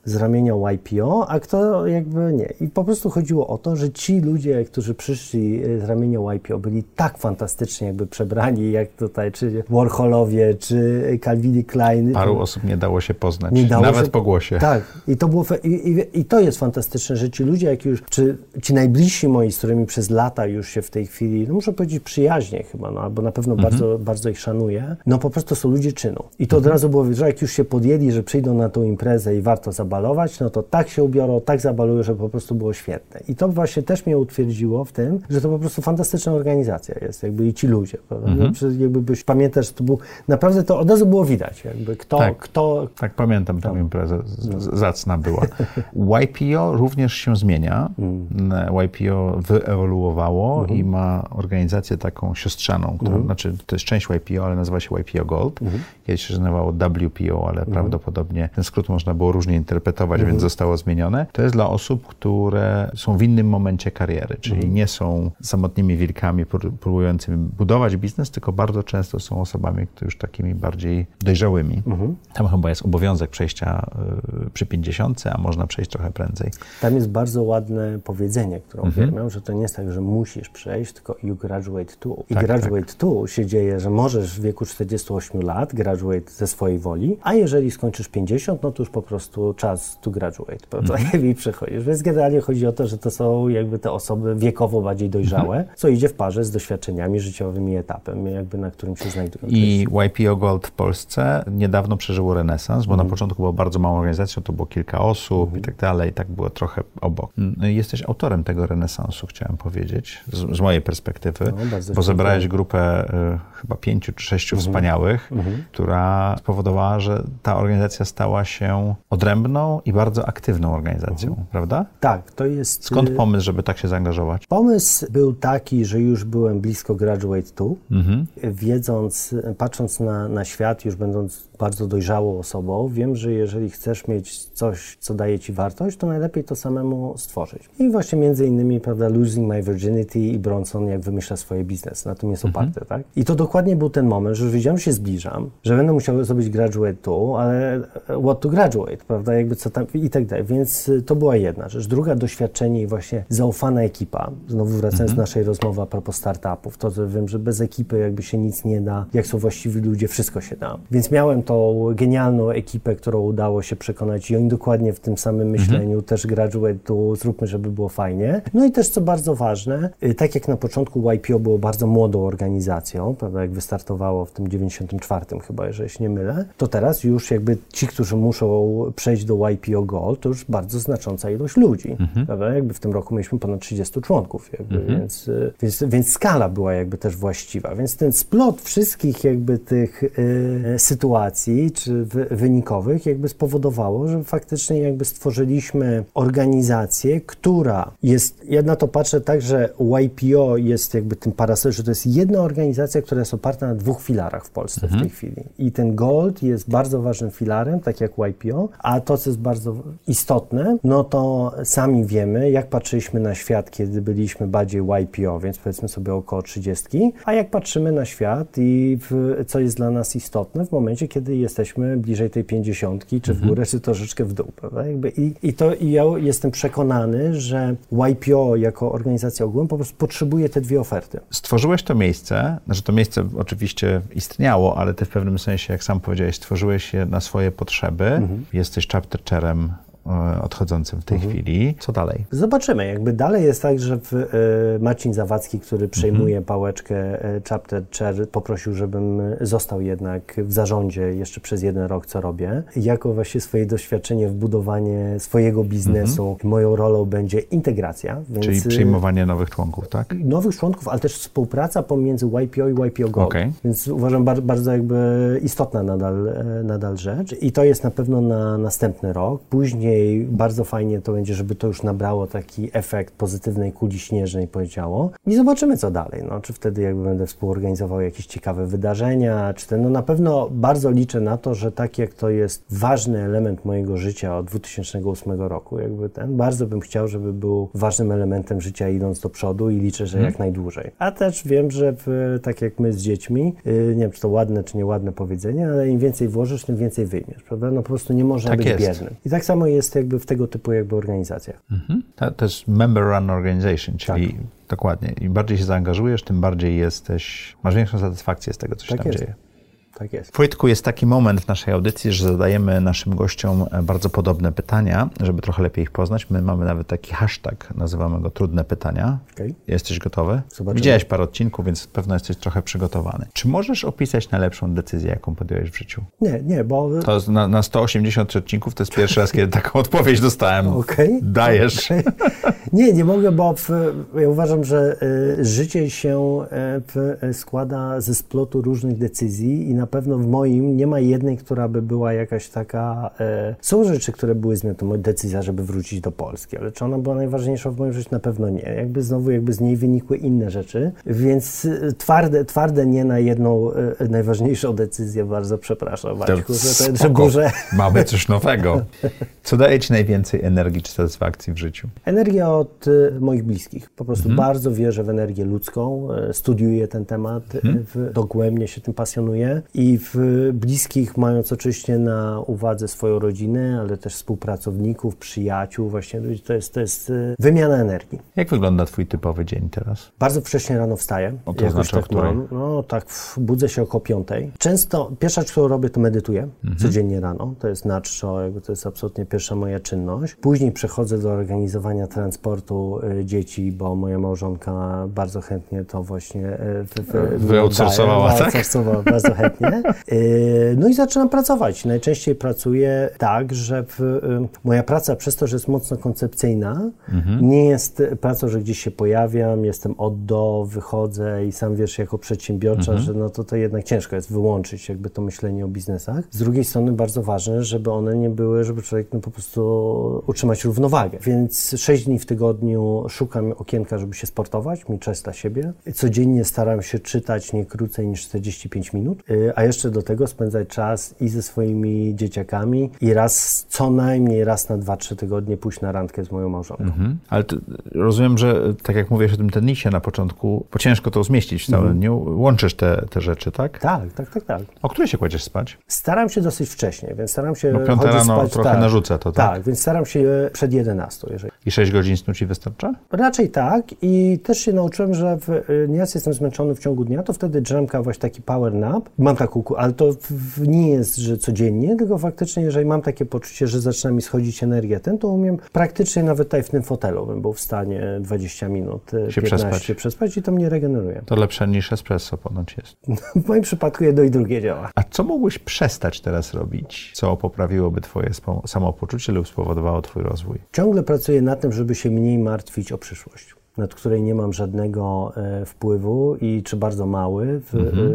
z ramienia YPO, a kto jakby nie. I po prostu chodziło o to, że ci ludzie, którzy przyszli e, z ramienia YPO, byli tak fantastycznie jakby przebrani, jak tutaj, czy Warholowie, czy Calvin Klein. Paru osób nie dało się poznać, dało nawet się, po głosie. Tak. I to, było, i, i, i, to jest fantastyczne, że ci ludzie, jak już, czy ci najbliżsi moi, z którymi przez lata już się w tej chwili, no muszę powiedzieć przyjaźnie chyba, no, albo na pewno mhm. bardzo, bardzo ich szanuję, no po prostu są ludzie czynu. I to mhm. od razu było, że jak już się podjęli, że przyjdą na tą imprezę i warto zabawić, zabalować, no to tak się ubiorą, tak zabalują, żeby po prostu było świetne. I to właśnie też mnie utwierdziło w tym, że to po prostu fantastyczna organizacja jest, jakby i ci ludzie. Mhm. Jakby byś pamiętasz, to był, naprawdę to od razu było widać, jakby kto... Tak, kto, tak pamiętam tę imprezę, no. zacna była. YPO również się zmienia. Mm. YPO wyewoluowało mhm. i ma organizację taką siostrzaną, która, mhm. znaczy to jest część YPO, ale nazywa się YPO Gold. Mhm. Kiedyś się nazywało WPO, ale prawdopodobnie ten skrót można było różnie interpretować interpretować, mhm. więc zostało zmienione. To jest dla osób, które są w innym momencie kariery, czyli mhm. nie są samotnymi wilkami próbującymi budować biznes, tylko bardzo często są osobami, które już takimi bardziej dojrzałymi. Mhm. Tam chyba jest obowiązek przejścia y, przy 50, a można przejść trochę prędzej. Tam jest bardzo ładne powiedzenie, które mhm. że to nie jest tak, że musisz przejść, tylko you graduate to. I tak, graduate tak. to się dzieje, że możesz w wieku 48 lat graduate ze swojej woli, a jeżeli skończysz 50, no to już po prostu czas czas to graduate, prawda? Mm-hmm. I przechodzisz. Więc generalnie chodzi o to, że to są jakby te osoby wiekowo bardziej dojrzałe, mm-hmm. co idzie w parze z doświadczeniami życiowymi, etapem, jakby na którym się znajdują. I YPO Gold w Polsce niedawno przeżyło renesans, bo na mhm. początku było bardzo małą organizacją, to było kilka osób i mhm. tak dalej, i tak było trochę obok. No jesteś autorem tego renesansu, chciałem powiedzieć, z, z mojej perspektywy, no, bo zebrałeś grupę y, chyba pięciu czy sześciu mhm. wspaniałych, która spowodowała, że ta organizacja stała się odrębną, i bardzo aktywną organizacją, mhm. prawda? Tak, to jest... Skąd y, pomysł, żeby tak się zaangażować? Pomysł był taki, że już byłem blisko Graduate 2, mhm. wiedząc, patrząc na, na świat, już będąc bardzo dojrzałą osobą, wiem, że jeżeli chcesz mieć coś, co daje ci wartość, to najlepiej to samemu stworzyć. I właśnie między innymi, prawda, Losing My Virginity i Bronson, jak wymyśla swoje biznes, na tym jest mhm. oparte, tak? I to dokładnie był ten moment, że już wiedziałem, że się zbliżam, że będę musiał zrobić graduate tu, ale what to graduate, prawda, jakby co tam i tak dalej. Więc y, to była jedna rzecz. Druga, doświadczenie i właśnie zaufana ekipa. Znowu wracając mhm. do naszej rozmowy a propos startupów, to że wiem, że bez ekipy jakby się nic nie da, jak są właściwi ludzie, wszystko się da. Więc miałem tą genialną ekipę, którą udało się przekonać i oni dokładnie w tym samym mhm. myśleniu, mhm. też graduate tu, zróbmy, żeby było fajnie. No i też, co bardzo ważne, y, tak jak na początku YPO było bardzo młodą organizacją, prawda, jak wystartowało w tym 94 chyba, jeżeli się nie mylę, to teraz już jakby ci, którzy muszą przejść do YPO Gold, to już bardzo znacząca ilość ludzi. Mhm. Jakby w tym roku mieliśmy ponad 30 członków, jakby, mhm. więc, y, więc, więc skala była jakby też właściwa. Więc ten splot wszystkich jakby tych y, sytuacji czy wy, wynikowych jakby spowodowało, że faktycznie jakby stworzyliśmy organizację, która jest, ja na to patrzę tak, że YPO jest jakby tym parasolem, że to jest jedna organizacja, która jest oparta na dwóch filarach w Polsce mhm. w tej chwili. I ten Gold jest bardzo ważnym filarem, tak jak YPO, a to, co jest bardzo istotne, no to sami wiemy, jak patrzyliśmy na świat, kiedy byliśmy bardziej YPO, więc powiedzmy sobie około 30, a jak patrzymy na świat i w, co jest dla nas istotne w momencie, kiedy jesteśmy bliżej tej 50, czy w mhm. górę, czy troszeczkę w dół. Prawda? Jakby i, i, to, I ja jestem przekonany, że YPO jako organizacja ogółem po prostu potrzebuje te dwie oferty. Stworzyłeś to miejsce, że to miejsce oczywiście istniało, ale ty w pewnym sensie, jak sam powiedziałeś, stworzyłeś je na swoje potrzeby. Mhm. Jesteś chapter chairem odchodzącym w tej mhm. chwili. Co dalej? Zobaczymy. Jakby dalej jest tak, że w, y, Marcin Zawadzki, który przejmuje mhm. pałeczkę y, chapter chair, poprosił, żebym został jednak w zarządzie jeszcze przez jeden rok, co robię. Jako właśnie swoje doświadczenie w budowanie swojego biznesu, mhm. moją rolą będzie integracja. Więc, Czyli przyjmowanie nowych członków, tak? Nowych członków, ale też współpraca pomiędzy YPO i YPO Gold. Okay. Więc uważam bardzo, bardzo jakby istotna nadal, nadal rzecz. I to jest na pewno na następny rok. Później Bardzo fajnie to będzie, żeby to już nabrało taki efekt pozytywnej kuli śnieżnej, powiedziało. I zobaczymy, co dalej. No, czy wtedy jakby będę współorganizował jakieś ciekawe wydarzenia, czy ten, no na pewno bardzo liczę na to, że tak jak to jest ważny element mojego życia od 2008 roku, jakby ten, bardzo bym chciał, żeby był ważnym elementem życia idąc do przodu i liczę, że hmm. jak najdłużej. A też wiem, że w, tak jak my z dziećmi, yy, nie wiem, czy to ładne, czy nieładne powiedzenie, ale im więcej włożysz, tym więcej wyjmiesz, prawda? No po prostu nie można tak być jest. I tak samo jest jest jakby w tego typu jakby organizacjach. Mhm. To, jest member run organization, czyli tak. dokładnie. Im bardziej się zaangażujesz, tym bardziej jesteś, masz większą satysfakcję z tego, co się tak tam jest. dzieje. Tak jest. Wojtku, jest taki moment w naszej audycji, że zadajemy naszym gościom e, bardzo podobne pytania, żeby trochę lepiej ich poznać. My mamy nawet taki hashtag, nazywamy go Trudne Pytania. Okay. Jesteś gotowy? Zobaczymy. Widziałeś parę odcinków, więc pewno jesteś trochę przygotowany. Czy możesz opisać najlepszą decyzję, jaką podjąłeś w życiu? Nie, nie, bo... To na, na 180 odcinków to jest pierwszy raz, kiedy taką odpowiedź dostałem. Okej. Okay. Dajesz. Okay. Nie, nie mogę, bo w, ja uważam, że y, życie się y, składa ze splotu różnych decyzji i na pewno w moim nie ma jednej, która by była jakaś taka. E, są rzeczy, które były moja decyzja, żeby wrócić do Polski, ale czy ona była najważniejsza w moim życiu? Na pewno nie. Jakby znowu, jakby z niej wynikły inne rzeczy, więc e, twarde, twarde nie na jedną e, najważniejszą decyzję. Bardzo przepraszam, Maćku, że to że. Mamy coś nowego. Co daje Ci najwięcej energii czy satysfakcji w życiu? Energia od e, moich bliskich. Po prostu mhm. bardzo wierzę w energię ludzką, e, studiuję ten temat, mhm. w, dogłębnie się tym pasjonuję i w bliskich, mając oczywiście na uwadze swoją rodzinę, ale też współpracowników, przyjaciół, właśnie to jest, to jest e, wymiana energii. Jak wygląda Twój typowy dzień teraz? Bardzo wcześnie rano wstaję. O to znaczy tak mam. No tak, budzę się około piątej. Często pierwsza rzecz, którą robię, to medytuję mhm. codziennie rano. To jest na jakby to jest absolutnie pierwsza moja czynność. Później przechodzę do organizowania transportu y, dzieci, bo moja małżonka bardzo chętnie to właśnie y, wyoutsourcowała, tak? bardzo chętnie. Y, no i zaczynam pracować. Najczęściej pracuję tak, że w, moja praca przez to, że jest mocno koncepcyjna, mhm. nie jest pracą, że gdzieś się pojawiam, jestem od do, wychodzę i sam wiesz jako przedsiębiorcza, mhm. że no to, to jednak ciężko jest wyłączyć jakby to myślenie o biznesach. Z drugiej strony bardzo ważne, żeby one nie były, żeby człowiek no, po prostu utrzymać równowagę. Więc sześć dni w tygodniu szukam okienka, żeby się sportować, mieć czas dla siebie. Codziennie staram się czytać nie krócej niż 45 minut, y, a jeszcze do tego spędzać czas i ze swoimi dzieciakami i raz, co najmniej raz na 2-3 tygodnie pójść na randkę z moją małżonką. Mhm. Ale rozumiem, że tak jak mówisz o tym tenisie na początku, bo ciężko to zmieścić w całym mhm. dniu, łączysz te, te rzeczy, tak? Tak, tak, tak, tak. O której się kładziesz spać? Staram się dosyć wcześnie, więc staram się no, piąte rano spać, trochę tak, narzucę to, tak? Tak, więc staram się przed 11. Jeżeli... I 6 godzin snu ci wystarcza? Raczej tak i też się nauczyłem, że w, nieraz jestem zmęczony w ciągu dnia, to wtedy drzemka właśnie taki power nap. Mam ale to nie jest, że codziennie, tylko faktycznie, jeżeli mam takie poczucie, że zaczyna mi schodzić energia, ten to umiem praktycznie nawet tutaj w tym fotelu bym był w stanie 20 minut, się 15 przespać. przespać i to mnie regeneruje. To lepsze niż espresso ponoć jest. w moim przypadku jedno i drugie działa. A co mógłbyś przestać teraz robić, co poprawiłoby twoje samopoczucie lub spowodowało twój rozwój? Ciągle pracuję nad tym, żeby się mniej martwić o przyszłość nad której nie mam żadnego e, wpływu i czy bardzo mały w mhm.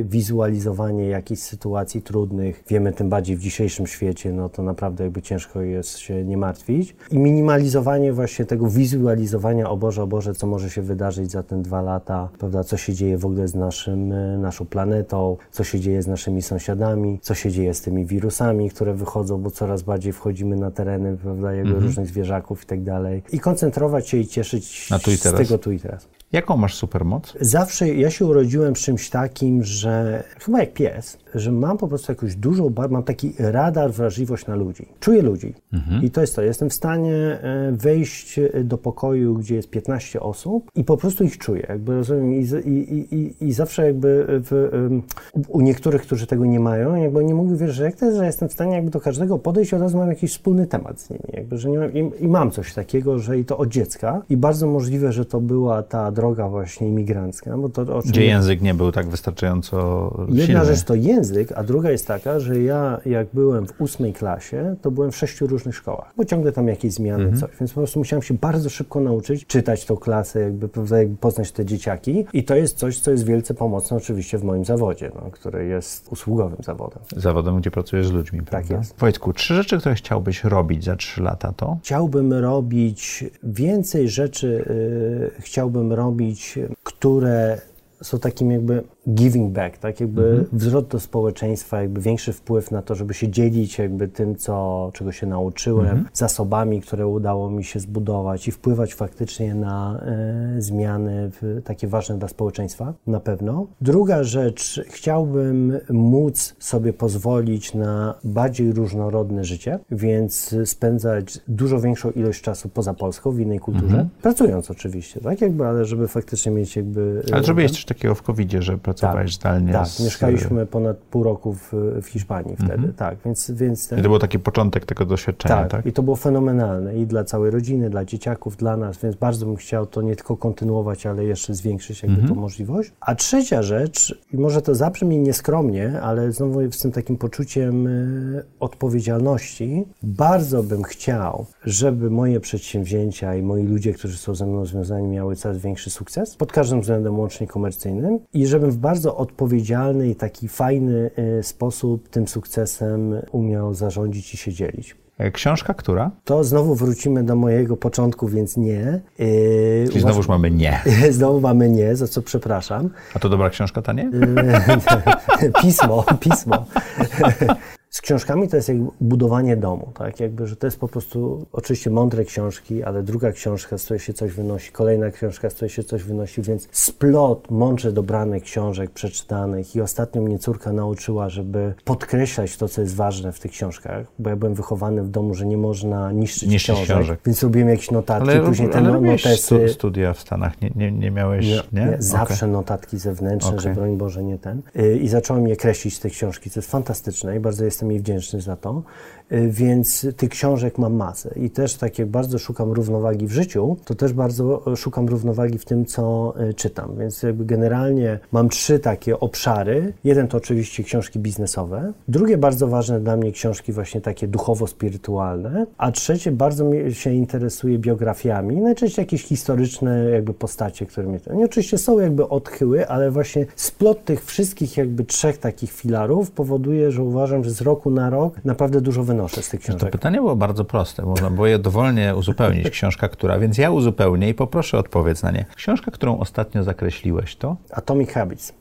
e, wizualizowanie jakichś sytuacji trudnych. Wiemy tym bardziej w dzisiejszym świecie, no to naprawdę jakby ciężko jest się nie martwić. I minimalizowanie właśnie tego wizualizowania, o Boże, o Boże, co może się wydarzyć za te dwa lata, prawda, co się dzieje w ogóle z naszym, e, naszą planetą, co się dzieje z naszymi sąsiadami, co się dzieje z tymi wirusami, które wychodzą, bo coraz bardziej wchodzimy na tereny, prawda, jakby mhm. różnych zwierzaków i tak dalej. I koncentrować się i cieszyć tu i teraz. z tego tu i teraz. Jaką masz supermoc? Zawsze ja się urodziłem z czymś takim, że chyba jak pies, że mam po prostu jakąś dużą, mam taki radar, wrażliwość na ludzi. Czuję ludzi. Mhm. I to jest to. Jestem w stanie e, wejść do pokoju, gdzie jest 15 osób i po prostu ich czuję. Jakby rozumiem i, i, i, i zawsze jakby w, u niektórych, którzy tego nie mają, jakby nie mówią, wiesz, że jak to jest, że jestem w stanie jakby do każdego podejść i od razu mam jakiś wspólny temat z nimi. Jakby, że nie mam, i, i mam coś takiego, że i to od dziecka i bardzo możliwe, że to była ta droga właśnie imigrancka. Bo to, o czym Gdzie język nie był tak wystarczająco Jedna silny. rzecz to język, a druga jest taka, że ja jak byłem w ósmej klasie, to byłem w sześciu różnych szkołach, bo ciągle tam jakieś zmiany, mhm. coś. Więc po prostu musiałem się bardzo szybko nauczyć czytać tą klasę, jakby, jakby poznać te dzieciaki i to jest coś, co jest wielce pomocne oczywiście w moim zawodzie, no, który jest usługowym zawodem. Zawodem, gdzie pracujesz z ludźmi, tak prawda? Tak jest. Wojtku, trzy rzeczy, które chciałbyś robić za trzy lata to? Chciałbym robić więcej rzeczy, yy, chciałbym robić, które są takim jakby giving back, tak jakby mhm. wzrost do społeczeństwa, jakby większy wpływ na to, żeby się dzielić jakby tym, co, czego się nauczyłem, mhm. zasobami, które udało mi się zbudować i wpływać faktycznie na e, zmiany w, takie ważne dla społeczeństwa, na pewno. Druga rzecz, chciałbym móc sobie pozwolić na bardziej różnorodne życie, więc spędzać dużo większą ilość czasu poza Polską, w innej kulturze, mhm. pracując oczywiście, tak jakby, ale żeby faktycznie mieć jakby... Ale zrobiłeś coś takiego w covid że pracowałeś tak, zdalnie. Tak, z... mieszkaliśmy ponad pół roku w, w Hiszpanii wtedy, mhm. tak, więc... więc ten... I to był taki początek tego doświadczenia, tak, tak? i to było fenomenalne i dla całej rodziny, dla dzieciaków, dla nas, więc bardzo bym chciał to nie tylko kontynuować, ale jeszcze zwiększyć jakby mhm. tą możliwość. A trzecia rzecz, i może to zabrzmi nieskromnie, ale znowu z tym takim poczuciem y, odpowiedzialności, bardzo bym chciał, żeby moje przedsięwzięcia i moi ludzie, którzy są ze mną związani, miały coraz większy sukces, pod każdym względem łącznie komercyjnym i żebym w bardzo odpowiedzialny i taki fajny y, sposób tym sukcesem umiał zarządzić i się dzielić. E, książka która? To znowu wrócimy do mojego początku, więc nie. Yy, Czyli znowuż mamy nie. Znowu mamy nie, za co przepraszam. A to dobra książka ta nie? pismo, pismo. Z książkami to jest jakby budowanie domu, tak? Jakby, że to jest po prostu oczywiście mądre książki, ale druga książka, z której się coś wynosi, kolejna książka, z której się coś wynosi, więc splot mądrze dobranych książek, przeczytanych i ostatnio mnie córka nauczyła, żeby podkreślać to, co jest ważne w tych książkach, bo ja byłem wychowany w domu, że nie można niszczyć, niszczyć książek, książek, więc robiłem jakieś notatki, ale, później te ale notesy... studia w Stanach, nie, nie, nie miałeś, nie? nie? nie zawsze okay. notatki zewnętrzne, okay. że broń Boże nie ten. Y, I zacząłem je kreślić z tej książki, co jest fantastyczne i bardzo jest jestem jej wdzięczny za to. Y, więc tych książek mam masę i też takie bardzo szukam równowagi w życiu, to też bardzo szukam równowagi w tym, co y, czytam. Więc jakby generalnie mam trzy takie obszary. Jeden to oczywiście książki biznesowe, drugie bardzo ważne dla mnie książki właśnie takie duchowo-spirytualne, a trzecie bardzo mnie się interesuje biografiami, najczęściej jakieś historyczne jakby postacie, które mnie... Oni oczywiście są jakby odchyły, ale właśnie splot tych wszystkich jakby trzech takich filarów powoduje, że uważam, że z roku na rok naprawdę dużo wynosi wynoszę z tych książek? To pytanie było bardzo proste. Można było je dowolnie uzupełnić. Książka, która, więc ja uzupełnię i poproszę odpowiedź na nie. Książka, którą ostatnio zakreśliłeś, to? Atomic Habits.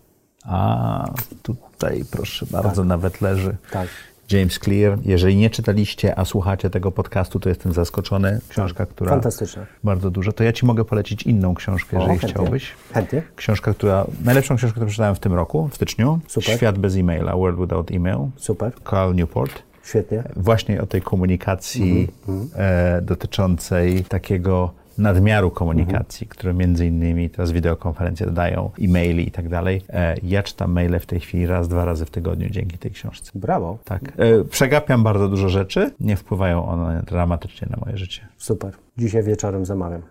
A, tutaj proszę bardzo, tak. nawet leży. Tak. James Clear. Jeżeli nie czytaliście, a słuchacie tego podcastu, to jestem zaskoczony. Książka, która. Fantastyczna. Bardzo dużo. To ja ci mogę polecić inną książkę, jeżeli chętnie. chciałbyś. Chętnie. Książka, która. Najlepszą książkę, którą przeczytałem w tym roku, w styczniu. Super. Świat bez e-maila, World Without Email. Super. Carl Newport. Świetnie. Właśnie o tej komunikacji -hmm. e, dotyczącej takiego nadmiaru komunikacji, które między innymi teraz wideokonferencje dodają, e-maili i tak dalej. E, ja czytam maile w tej chwili raz, dwa razy w tygodniu dzięki tej książce. Brawo. Tak. E, przegapiam bardzo dużo rzeczy, nie wpływają one dramatycznie na moje życie. Super. Dzisiaj wieczorem zamawiam.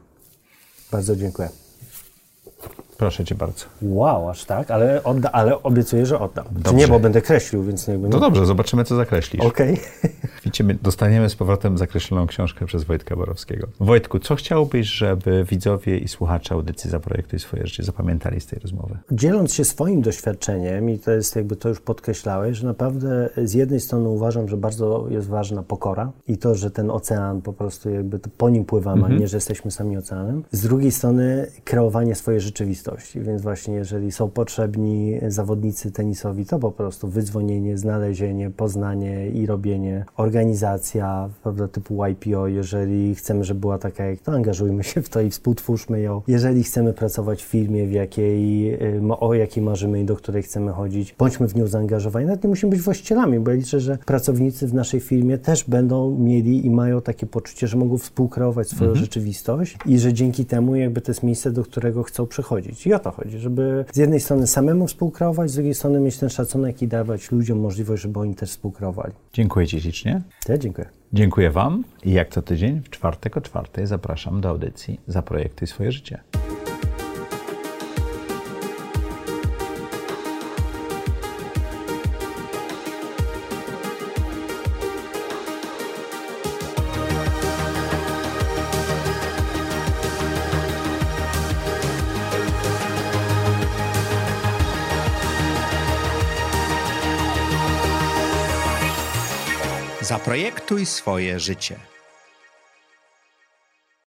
Bardzo dziękuję. Proszę cię bardzo. Wow, aż tak, ale, odda, ale obiecuję, że oddam. Dobrze. nie, bo będę kreślił, więc nie No dobrze, zobaczymy, co zakreślisz. Okej. Widzimy, dostaniemy z powrotem zakreśloną książkę przez Wojtka Borowskiego. Wojtku, co chciałbyś, żeby widzowie i słuchacze audycji Zaprojektuj swoje życie zapamiętali z tej rozmowy? Dzieląc się swoim doświadczeniem, i to jest jakby to już podkreślałeś, że naprawdę z jednej strony uważam, że bardzo jest ważna pokora i to, że ten ocean po prostu jakby to po nim pływamy, a nie, że jesteśmy sami oceanem. Z drugiej strony kreowanie swojej rzeczywistości, więc właśnie jeżeli są potrzebni zawodnicy tenisowi, to po prostu wydzwonienie, znalezienie, poznanie i robienie, organizacja prawda, typu YPO, jeżeli chcemy, żeby była taka jak to, angażujmy się w to i współtwórzmy ją. Jeżeli chcemy pracować w firmie, w jakiej, y, o jakiej marzymy i do której chcemy chodzić, bądźmy w nią zaangażowani. Nawet nie musimy być właścicielami, bo ja liczę, że pracownicy w naszej firmie też będą mieli i mają takie poczucie, że mogą współkreować swoją rzeczywistość i że dzięki temu jakby to jest miejsce, do którego chcą przychodzić. I o to chodzi, żeby z jednej strony samemu współkreować, z drugiej strony mieć ten szacunek i dawać ludziom możliwość, żeby oni też współkreowali. Dziękuję Ci ślicznie. Ja dziękuję. Dziękuję Wam i jak co tydzień w czwartek o czwartej zapraszam do audycji Zaprojektuj swoje życie. Zaprojektuj swoje życie.